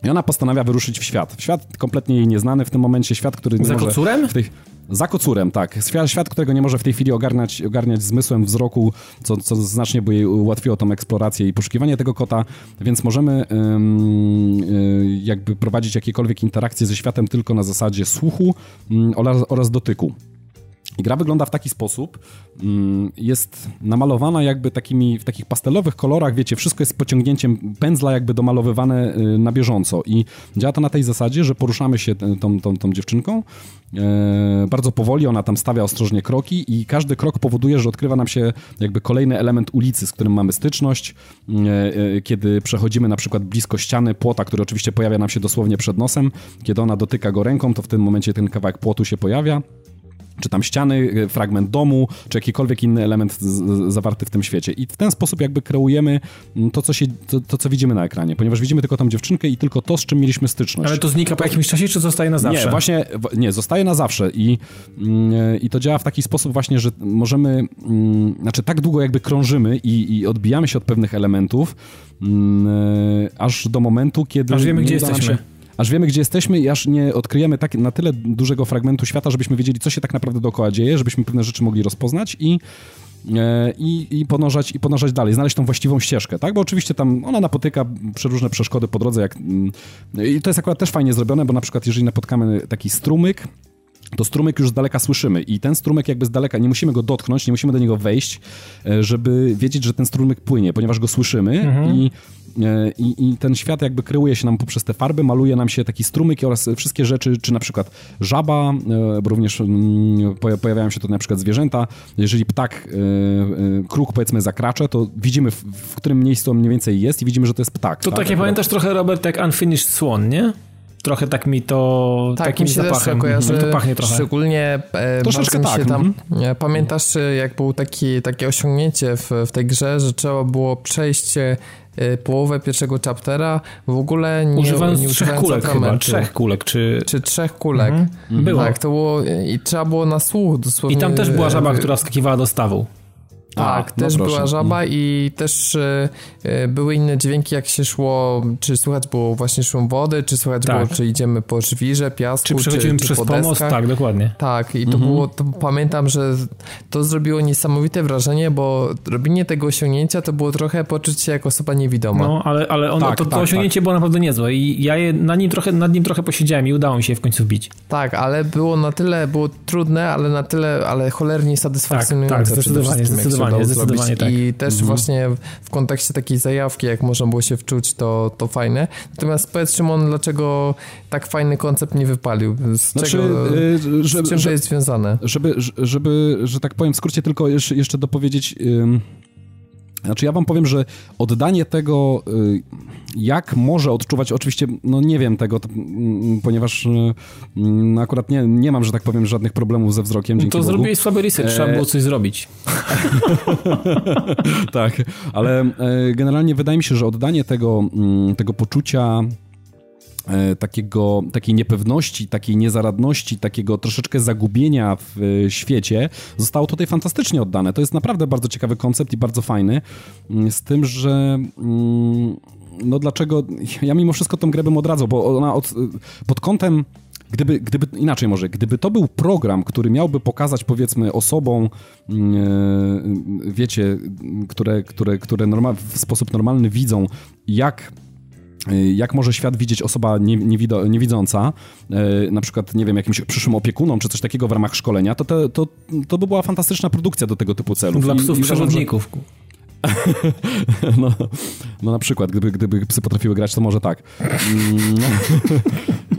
i ona postanawia wyruszyć w świat. W świat kompletnie jej nieznany w tym momencie, świat, który nie Za może... kocurem? W tej... Za kocurem, tak. Świat, którego nie może w tej chwili ogarniać, ogarniać zmysłem wzroku, co, co znacznie by jej ułatwiło tą eksplorację i poszukiwanie tego kota, więc możemy ym, y, jakby prowadzić jakiekolwiek interakcje ze światem tylko na zasadzie słuchu ym, oraz, oraz dotyku. I gra wygląda w taki sposób, mm, jest namalowana jakby takimi, w takich pastelowych kolorach, wiecie, wszystko jest pociągnięciem pędzla jakby domalowywane y, na bieżąco. I działa to na tej zasadzie, że poruszamy się tą, tą, tą dziewczynką, e, bardzo powoli, ona tam stawia ostrożnie kroki i każdy krok powoduje, że odkrywa nam się jakby kolejny element ulicy, z którym mamy styczność, e, e, kiedy przechodzimy na przykład blisko ściany płota, który oczywiście pojawia nam się dosłownie przed nosem, kiedy ona dotyka go ręką, to w tym momencie ten kawałek płotu się pojawia czy tam ściany, e, fragment domu, czy jakikolwiek inny element z, zawarty w tym świecie. I w ten sposób jakby kreujemy mm, to co, się, to, to, co widzimy na ekranie, ponieważ widzimy tylko tą dziewczynkę i tylko to, z czym mieliśmy styczność. Ale to znika po jakimś czasie, czy zostaje na zawsze? Nie, właśnie, nie, zostaje na zawsze i, mm, i to działa w taki sposób właśnie, że możemy, mm, znaczy tak długo jakby krążymy i, i odbijamy się od pewnych elementów, aż do momentu, kiedy... Aż wiemy, gdzie jesteśmy. Się, aż wiemy, gdzie jesteśmy i aż nie odkryjemy tak, na tyle dużego fragmentu świata, żebyśmy wiedzieli, co się tak naprawdę dookoła dzieje, żebyśmy pewne rzeczy mogli rozpoznać i e, i, i, podążać, i podążać dalej, znaleźć tą właściwą ścieżkę, tak? Bo oczywiście tam ona napotyka przeróżne przeszkody po drodze, jak... Mm, I to jest akurat też fajnie zrobione, bo na przykład jeżeli napotkamy taki strumyk, to strumyk już z daleka słyszymy i ten strumyk jakby z daleka, nie musimy go dotknąć, nie musimy do niego wejść, e, żeby wiedzieć, że ten strumyk płynie, ponieważ go słyszymy mhm. i I, I, ten świat jakby kreuje się nam poprzez te farby, maluje nam się taki strumyk oraz wszystkie rzeczy, czy na przykład żaba, e, bo również mm, pojawiają się tu na przykład zwierzęta. Jeżeli ptak, e, kruk powiedzmy zakracza, to widzimy w, w którym miejscu on mniej więcej jest i widzimy, że to jest ptak. To tak? takie pamiętasz trochę, Robert, jak Unfinished Swan, nie? Trochę tak mi to tak, takim mi się zapachem. Kojarzy, to pachnie trochę. Szczególnie e, Troszeczkę tak. Tam, mm. Pamiętasz, jak było taki, takie osiągnięcie w, w tej grze, że trzeba było przejść Y, połowę pierwszego chaptera w ogóle nie używając nie trzech kulek chyba, trzech kulek, czy... Czy trzech kulek. Mhm. Było. Tak, to było i trzeba było na słuch dosłownie. I tam też była żaba, która wskakiwała do stawu. Tak, A, no też no była żaba mm. i też y, były inne dźwięki, jak się szło, czy słychać było właśnie szum wody, czy słychać tak. było, czy idziemy po żwirze, piasku, czy przechodzimy czy, czy przez pomost, tak, dokładnie. Tak, i to mhm. było, to pamiętam, że to zrobiło niesamowite wrażenie, bo robienie tego osiągnięcia to było trochę poczuć się jako osoba niewidoma. No, ale, ale ono, tak, to, to tak, osiągnięcie tak. było naprawdę niezłe i ja je, nad, nim trochę, nad nim trochę posiedziałem i udało mi się je w końcu wbić. Tak, ale było na tyle, było trudne, ale na tyle, ale cholernie satysfakcjonujące. Tak, tak zdecydowanie, zdecydowanie zdecydowanie, zdecydowanie tak. I też mhm. właśnie w kontekście takiej zajawki, jak można było się wczuć, to, to fajne. Natomiast powiedz Szymon, dlaczego tak fajny koncept nie wypalił? Z znaczy, czego, y, z czym to jest związane? Żeby, żeby, że tak powiem w skrócie tylko jeszcze dopowiedzieć... Yy znaczy ja wam powiem, że oddanie tego, y, jak może odczuwać, oczywiście, no nie wiem tego, mm, ponieważ no akurat nie, nie mam, że tak powiem, żadnych problemów ze wzrokiem. No to Bogu. zrobiłeś słaby research, trzeba było coś zrobić. tak, ale e, generalnie wydaje mi się, że oddanie tego, mm, tego poczucia E, takiego, takiej niepewności, takiej niezaradności, takiego troszeczkę zagubienia w e, świecie zostało tutaj fantastycznie oddane. To jest naprawdę bardzo ciekawy koncept i bardzo fajny, mm, z tym, że mm, no dlaczego, ja mimo wszystko tą grę bym odradzał, bo ona od, pod kątem Gdyby, gdyby, inaczej może, gdyby to był program, który miałby pokazać powiedzmy osobom, e, wiecie, które, które, które w sposób normalny widzą, jak jak może świat widzieć osoba niewidząca, y, na przykład, nie wiem, jakimś przyszłym opiekunom, czy coś takiego w ramach szkolenia, to, to, to, to by była fantastyczna produkcja do tego typu celów. Dla psów I, przewodników. no, no na przykład, gdyby, gdyby psy potrafiły grać, to może tak.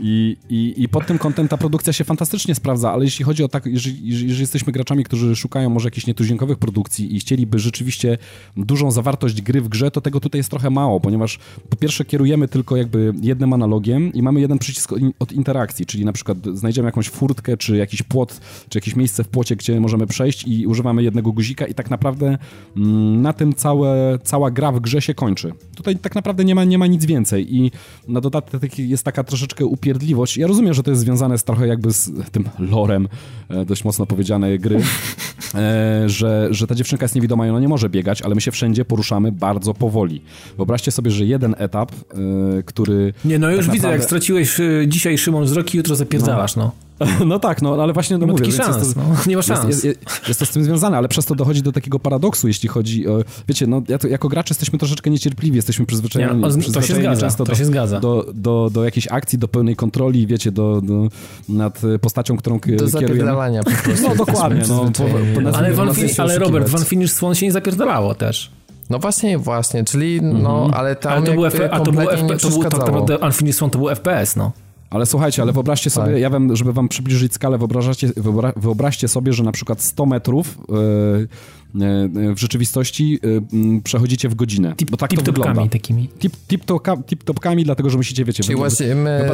I, i, I pod tym kątem ta produkcja się fantastycznie sprawdza, ale jeśli chodzi o tak, jeżeli, jeżeli jesteśmy graczami, którzy szukają może jakichś nietuzinkowych produkcji i chcieliby rzeczywiście dużą zawartość gry w grze, to tego tutaj jest trochę mało, ponieważ po pierwsze kierujemy tylko jakby jednym analogiem i mamy jeden przycisk od interakcji, czyli na przykład znajdziemy jakąś furtkę, czy jakiś płot, czy jakieś miejsce w płocie, gdzie możemy przejść i używamy jednego guzika i tak naprawdę mm, na tym całe, cała gra w grze się kończy. Tutaj tak naprawdę nie ma, nie ma nic więcej i na dodatek jest taka troszeczkę upierdliwa upierdliwość. Ja rozumiem, że to jest związane z trochę jakby z tym lorem, e, dość mocno powiedzianej gry, e, że, że ta dziewczynka jest niewidoma i ona nie może biegać, ale my się wszędzie poruszamy bardzo powoli. Wyobraźcie sobie, że jeden etap, e, który... Nie, no już tak widzę, naprawdę... jak straciłeś dzisiaj Szymon wzrok i jutro zapierdalasz, no. no. No tak, no ale właśnie no, no mówię, szans, jest to, no, nie ma szans. Jest, jest, jest, to z tym związane, ale przez to dochodzi do takiego paradoksu, jeśli chodzi o, wiecie, no ja to, jako gracz jesteśmy troszeczkę niecierpliwi, jesteśmy przyzwyczajeni, nie, to się zgadza, to do, się zgadza. Do, do, do jakiejś akcji, do pełnej kontroli, wiecie, do, do nad postacią, którą do kierujemy. po prostu. No dokładnie, no. Po, po, ale, Van ale Robert, Van Finish Swan się nie zapierdalało też. No właśnie, właśnie, czyli no, mm -hmm. ale tam ale to był, F- a to był, F- to był tak naprawdę Unfinished Swan to był FPS, no. Ale słuchajcie, ale wyobraźcie sobie, tak. ja wiem, żeby wam przybliżyć skalę, wyobraźcie, wyobraźcie sobie, że na przykład 100 metrów yy, w rzeczywistości y, przechodzicie w godzinę. Tip, bo tak tip to wygląda. takimi. Tip, tip, tip topkami, dlatego że musicie, wiecie, Czyli właśnie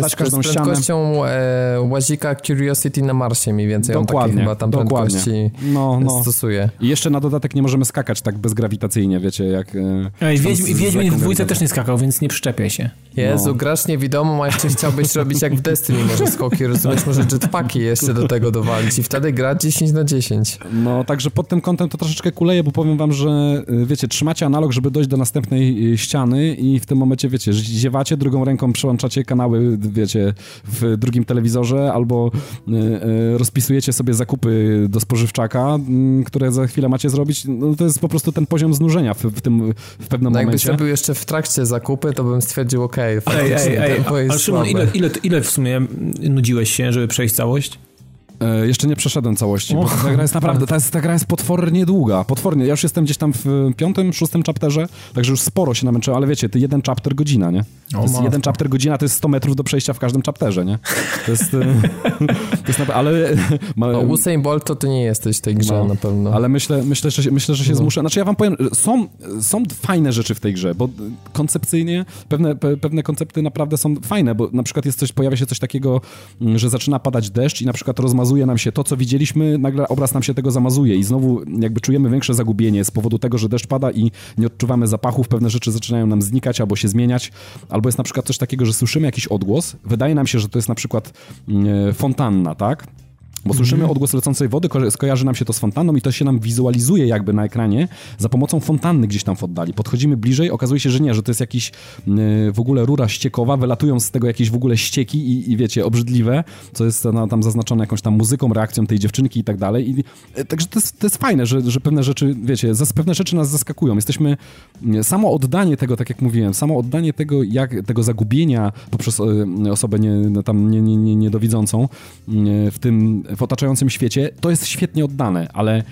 z, każdą z prędkością e, łazika Curiosity na Marsie mniej więcej. Dokładnie, On chyba tam dokładnie. no, no. stosuje. I jeszcze na dodatek nie możemy skakać tak bezgrawitacyjnie, wiecie, jak... E, Ej, Wiedźmin, Wiedźmin w dwójce też nie skakał, więc nie przyczepiaj się. Jezu, no. grasz niewidomą, a jeszcze chciałbyś robić jak w Destiny może skoki, rozumiesz, może jetpacki jeszcze do tego dowalić i wtedy grać 10 na 10. No, także pod tym kątem to troszeczkę kuleję, bo powiem wam, że y, wiecie, trzymacie analog, żeby dojść do następnej y, ściany i w tym momencie, wiecie, ziewacie, drugą ręką przełączacie kanały, wiecie, w drugim telewizorze albo y, rozpisujecie sobie zakupy do spożywczaka, mm, które za chwilę macie zrobić. No, to jest po prostu ten poziom znużenia w, w tym w pewnym no, momencie. Jakbyś robił jeszcze w trakcie zakupy, to bym stwierdził, okej, okay, ej, ej, ej, ale Szymon, ile, ile, ile w sumie nudziłeś się, żeby przejść całość? E, jeszcze nie przeszedłem całości, bo ta gra jest naprawdę, ta, ta gra jest potwornie długa, potwornie. Ja już jestem gdzieś tam w piątym, szóstym chapterze, także już sporo się namęczyłem, ale wiecie, ty jeden chapter godzina, nie? To jest jeden chapter godzina to jest 100 metrów do przejścia w każdym chapterze, nie? To jest, e, to jest ale... Ma, no, Usain Bolt to ty nie jesteś w tej grze no, na pewno. Ale myślę, myślę, że, myślę, że się no. zmuszę. Znaczy ja wam powiem, są, są fajne rzeczy w tej grze, bo koncepcyjnie pewne, pewne koncepty naprawdę są fajne, bo na przykład jest coś, pojawia się coś takiego, że zaczyna padać deszcz i na przykład rozmazuje nam się to, co widzieliśmy, nagle obraz nam się tego zamazuje i znowu jakby czujemy większe zagubienie z powodu tego, że deszcz pada i nie odczuwamy zapachów, pewne rzeczy zaczynają nam znikać albo się zmieniać, albo jest na przykład coś takiego, że słyszymy jakiś odgłos, wydaje nam się, że to jest na przykład mm, fontanna, tak? Bo słyszymy mm. odgłos lecącej wody, ko skojarzy nam się to z fontanną i to się nam wizualizuje jakby na ekranie za pomocą fontanny gdzieś tam w oddali. Podchodzimy bliżej, okazuje się, że nie, że to jest jakiś yy, w ogóle rura ściekowa, wylatują z tego jakieś w ogóle ścieki i, i wiecie, obrzydliwe, co jest no, tam zaznaczone jakąś tam muzyką, reakcją tej dziewczynki i tak dalej. I, yy, także to jest, to jest fajne, że, że pewne rzeczy, wiecie, zas, pewne rzeczy nas zaskakują. Jesteśmy, yy, samo oddanie tego, tak jak mówiłem, samo oddanie tego, jak, tego zagubienia poprzez yy, osobę nie, tam nie, nie, nie, niedowidzącą yy, w tym w otaczającym świecie, to jest świetnie oddane, ale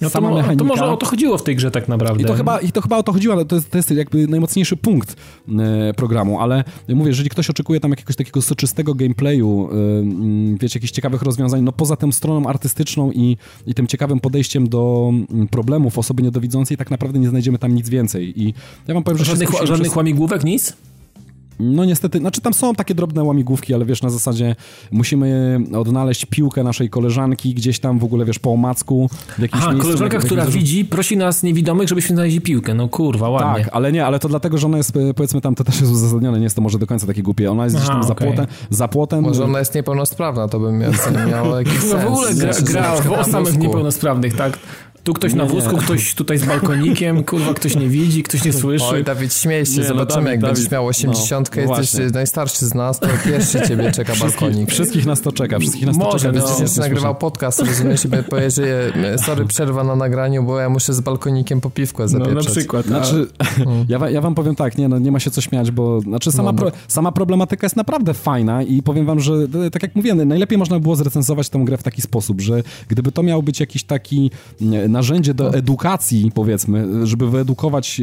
No sama to, mechanika... to może o to chodziło w tej grze tak naprawdę. I to chyba, i to chyba o to chodziło, ale to jest, to jest jakby najmocniejszy punkt e, programu, ale mówię, jeżeli ktoś oczekuje tam jakiegoś takiego soczystego gameplayu, e, mm, wiecie, jakichś ciekawych rozwiązań, no poza tą stroną artystyczną i, i tym ciekawym podejściem do mm, problemów osoby niedowidzącej, tak naprawdę nie znajdziemy tam nic więcej. I ja wam powiem, że... Żadnych, skusiłem żadnych przez- łamigłówek, nic? No niestety, znaczy tam są takie drobne łamigłówki, ale wiesz, na zasadzie musimy odnaleźć piłkę naszej koleżanki gdzieś tam w ogóle, wiesz, po omacku w jakimś Aha, miejscu. koleżanka, jak- która jak- widzi, prosi nas niewidomych, żebyśmy znaleźli piłkę. No kurwa, ładnie. Tak, ale nie, ale to dlatego, że ona jest, e, powiedzmy tam, to też jest uzasadnione, nie jest to może do końca takie głupie. Ona jest gdzieś Aha, tam za okej. płotem, za płotem. Może ona jest niepełnosprawna, to by miało, miało jakiś No w ogóle gra, gra o samych niepełnosprawnych, tak? Tu ktoś na Nie, nie. wózku, ktoś tutaj z balkonikiem, kurwa, ktoś nie widzi, ktoś nie słyszy. Oj, Dawid, śmiej się, Nie, no, zobaczymy, Dawid, jak będziesz Dawid. miał 80, No, jesteś właśnie. najstarszy z nas, to pierwszy ciebie czeka balkonik. Wszystkich nas to czeka, wszystkich nas to Może, czeka. no. więc Będziesz nie nagrywał podcast, rozumiesz, i że e, sorry, przerwa na nagraniu, bo ja muszę z balkonikiem po piwkę No zapieprzać. na przykład. Znaczy, ja, ja wam powiem tak, nie, no, nie ma się co śmiać, bo znaczy sama, No, pro, sama problematyka jest naprawdę fajna i powiem wam, że e, tak jak mówiłem, najlepiej można było zrecenzować tę grę w taki sposób, że gdyby to miał być jakiś taki e, narzędzie do edukacji, powiedzmy, żeby wyedukować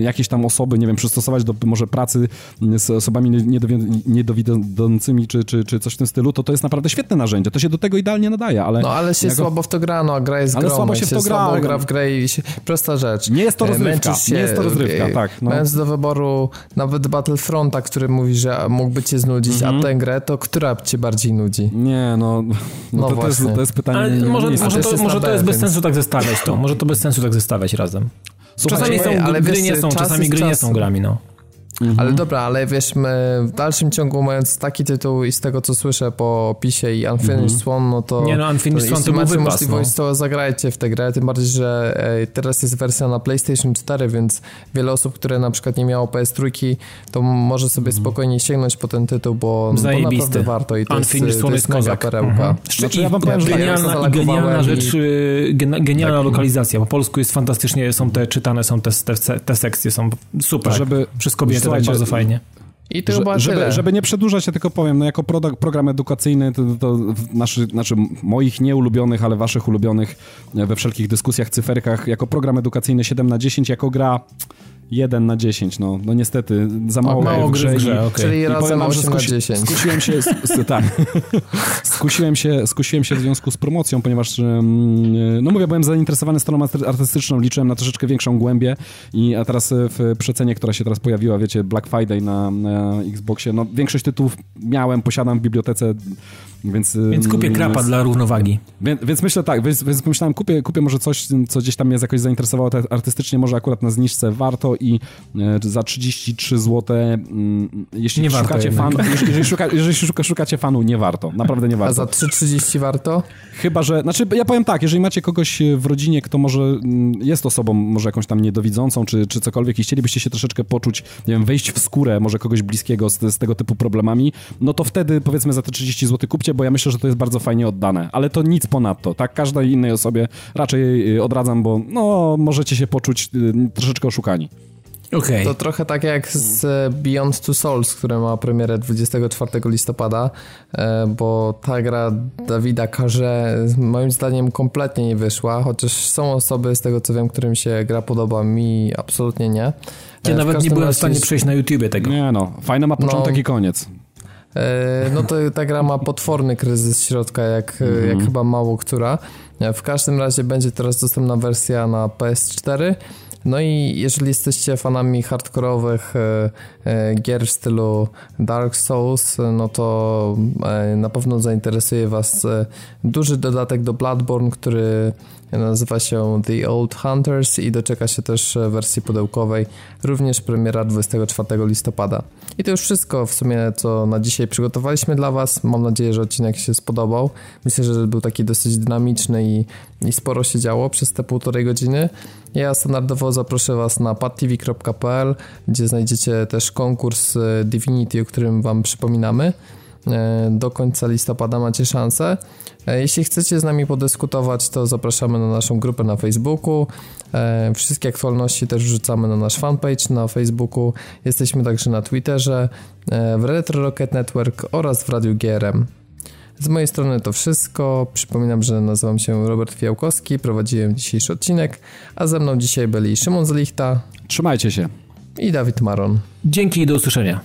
jakieś tam osoby, nie wiem, przystosować do może pracy z osobami niedowi- niedowidzącymi czy, czy, czy coś w tym stylu, to to jest naprawdę świetne narzędzie. To się do tego idealnie nadaje, ale... No ale się jako- słabo w to gra, no a gra jest Ale grą. słabo się w to gra, Słabo gra w grę i się... Prosta rzecz. Nie jest to E, rozrywka, nie jest to rozrywka, e, tak, no. Mając do wyboru nawet Battlefronta, który mówi, że mógłby cię znudzić, Mhm. a tę grę, to która cię bardziej nudzi? Nie, no, no, No to, to, jest, to jest pytanie... Ale nie- może, może, to, jest może to jest bez sensu tak zestawiać to. Może to bez sensu tak zestawiać razem. Czasami są, ale gry nie są, czas czasami gry nie są grami, no. Mhm. Ale dobra, ale wiesz, my w dalszym ciągu mając taki tytuł i z tego co słyszę po opisie i Unfinished Mhm. Swan, no to... Nie no, Unfinished Swan to był macie wypas, możliwość, no. to zagrajcie w tę grę, tym bardziej, że e, teraz jest wersja na PlayStation 4, więc wiele osób, które na przykład nie miało PS3, to może sobie Mhm. spokojnie sięgnąć po ten tytuł, bo, bo Zajebisty. naprawdę warto i to jest, Unfinished to jest jest mega kozak. perełka. Mhm. Znaczy, ja wam powiem, że genialna, tak, genialna rzecz, i- y, gena- genialna lokalizacja. Po polsku jest fantastycznie, są te czytane, są te, te, te sekcje, są super. Żeby- Wszystko będzie tak Słuchajcie, bardzo fajnie. I to chyba żeby, tyle. żeby nie przedłużać, ja tylko powiem, no jako program edukacyjny, to, to w naszy, znaczy moich nieulubionych, ale waszych ulubionych e, we wszelkich dyskusjach, cyferkach, jako program edukacyjny 7 na 10, jako gra 1 na 10, no, no niestety, za mało, mało w gry w grze. okej. Czyli i razem wam, że 8 na skusi- 10. Skusiłem się, tak. skusiłem, się, skusiłem się w związku z promocją, ponieważ, mm, no mówię, byłem zainteresowany stroną arty- artystyczną, liczyłem na troszeczkę większą głębię i a teraz e, w przecenie, która się teraz pojawiła, wiecie, Black Friday na, na Xboxie, no większość tytułów miałem, posiadam w bibliotece, więc... Więc kupię krapa więc, dla równowagi. więc, więc myślę tak, więc, więc pomyślałem, kupię, kupię może coś, co gdzieś tam mnie jakoś zainteresowało te- artystycznie, może akurat na zniżce warto i e, za 33 zł, mm, jeśli Nie szukacie jednak. fan, jeżeli, szuka, jeżeli szuka, szukacie fanu, nie warto, naprawdę nie A warto. za 3,30 warto? Chyba, że, znaczy ja powiem tak, jeżeli macie kogoś w rodzinie, kto może mm, jest osobą może jakąś tam niedowidzącą, czy, czy cokolwiek i chcielibyście się troszeczkę poczuć, nie wiem, wejść w skórę może kogoś bliskiego z, z tego typu problemami, no to wtedy powiedzmy za te 30 zł kupcie, bo ja myślę, że to jest bardzo fajnie oddane, ale to nic ponadto, tak? Każdej innej osobie raczej y, odradzam, bo no możecie się poczuć y, troszeczkę oszukani. Okej. To trochę tak jak z e, Beyond Two Souls, które ma premierę 24 listopada, e, bo ta gra Dawida Karze moim zdaniem kompletnie nie wyszła, chociaż są osoby z tego co wiem, którym się gra podoba, mi absolutnie nie. E, Ja w nawet nie byłem w stanie jest- przejść na YouTubie tego. Nie no, fajne ma początek No. i koniec. E, No to ta gra ma potworny kryzys środka, jak, e, jak chyba mało która. E, W każdym razie będzie teraz dostępna wersja na PS4. No i jeżeli jesteście fanami hardkorowych gier w stylu Dark Souls, no to na pewno zainteresuje Was duży dodatek do Bloodborne, który nazywa się The Old Hunters i doczeka się też e, wersji pudełkowej, również premiera 24 listopada. I to już wszystko w sumie, co na dzisiaj przygotowaliśmy dla Was. Mam nadzieję, że odcinek się spodobał. Myślę, że był taki dosyć dynamiczny i, i sporo się działo przez te półtorej godziny. Ja standardowo zaproszę Was na padtv.pl, gdzie znajdziecie też konkurs e, Divinity, o którym Wam przypominamy. E, Do końca listopada macie szansę. E, Jeśli chcecie z nami podyskutować, to zapraszamy na naszą grupę na Facebooku. E, Wszystkie aktualności też wrzucamy na nasz fanpage na Facebooku. Jesteśmy także na Twitterze, e, w Retro Rocket Network oraz w Radiu GRM. Z mojej strony to wszystko. Przypominam, że nazywam się Robert Fiałkowski, prowadziłem dzisiejszy odcinek, a ze mną dzisiaj byli Szymon Zlichta. Trzymajcie się. I Dawid Maron. Dzięki i do usłyszenia.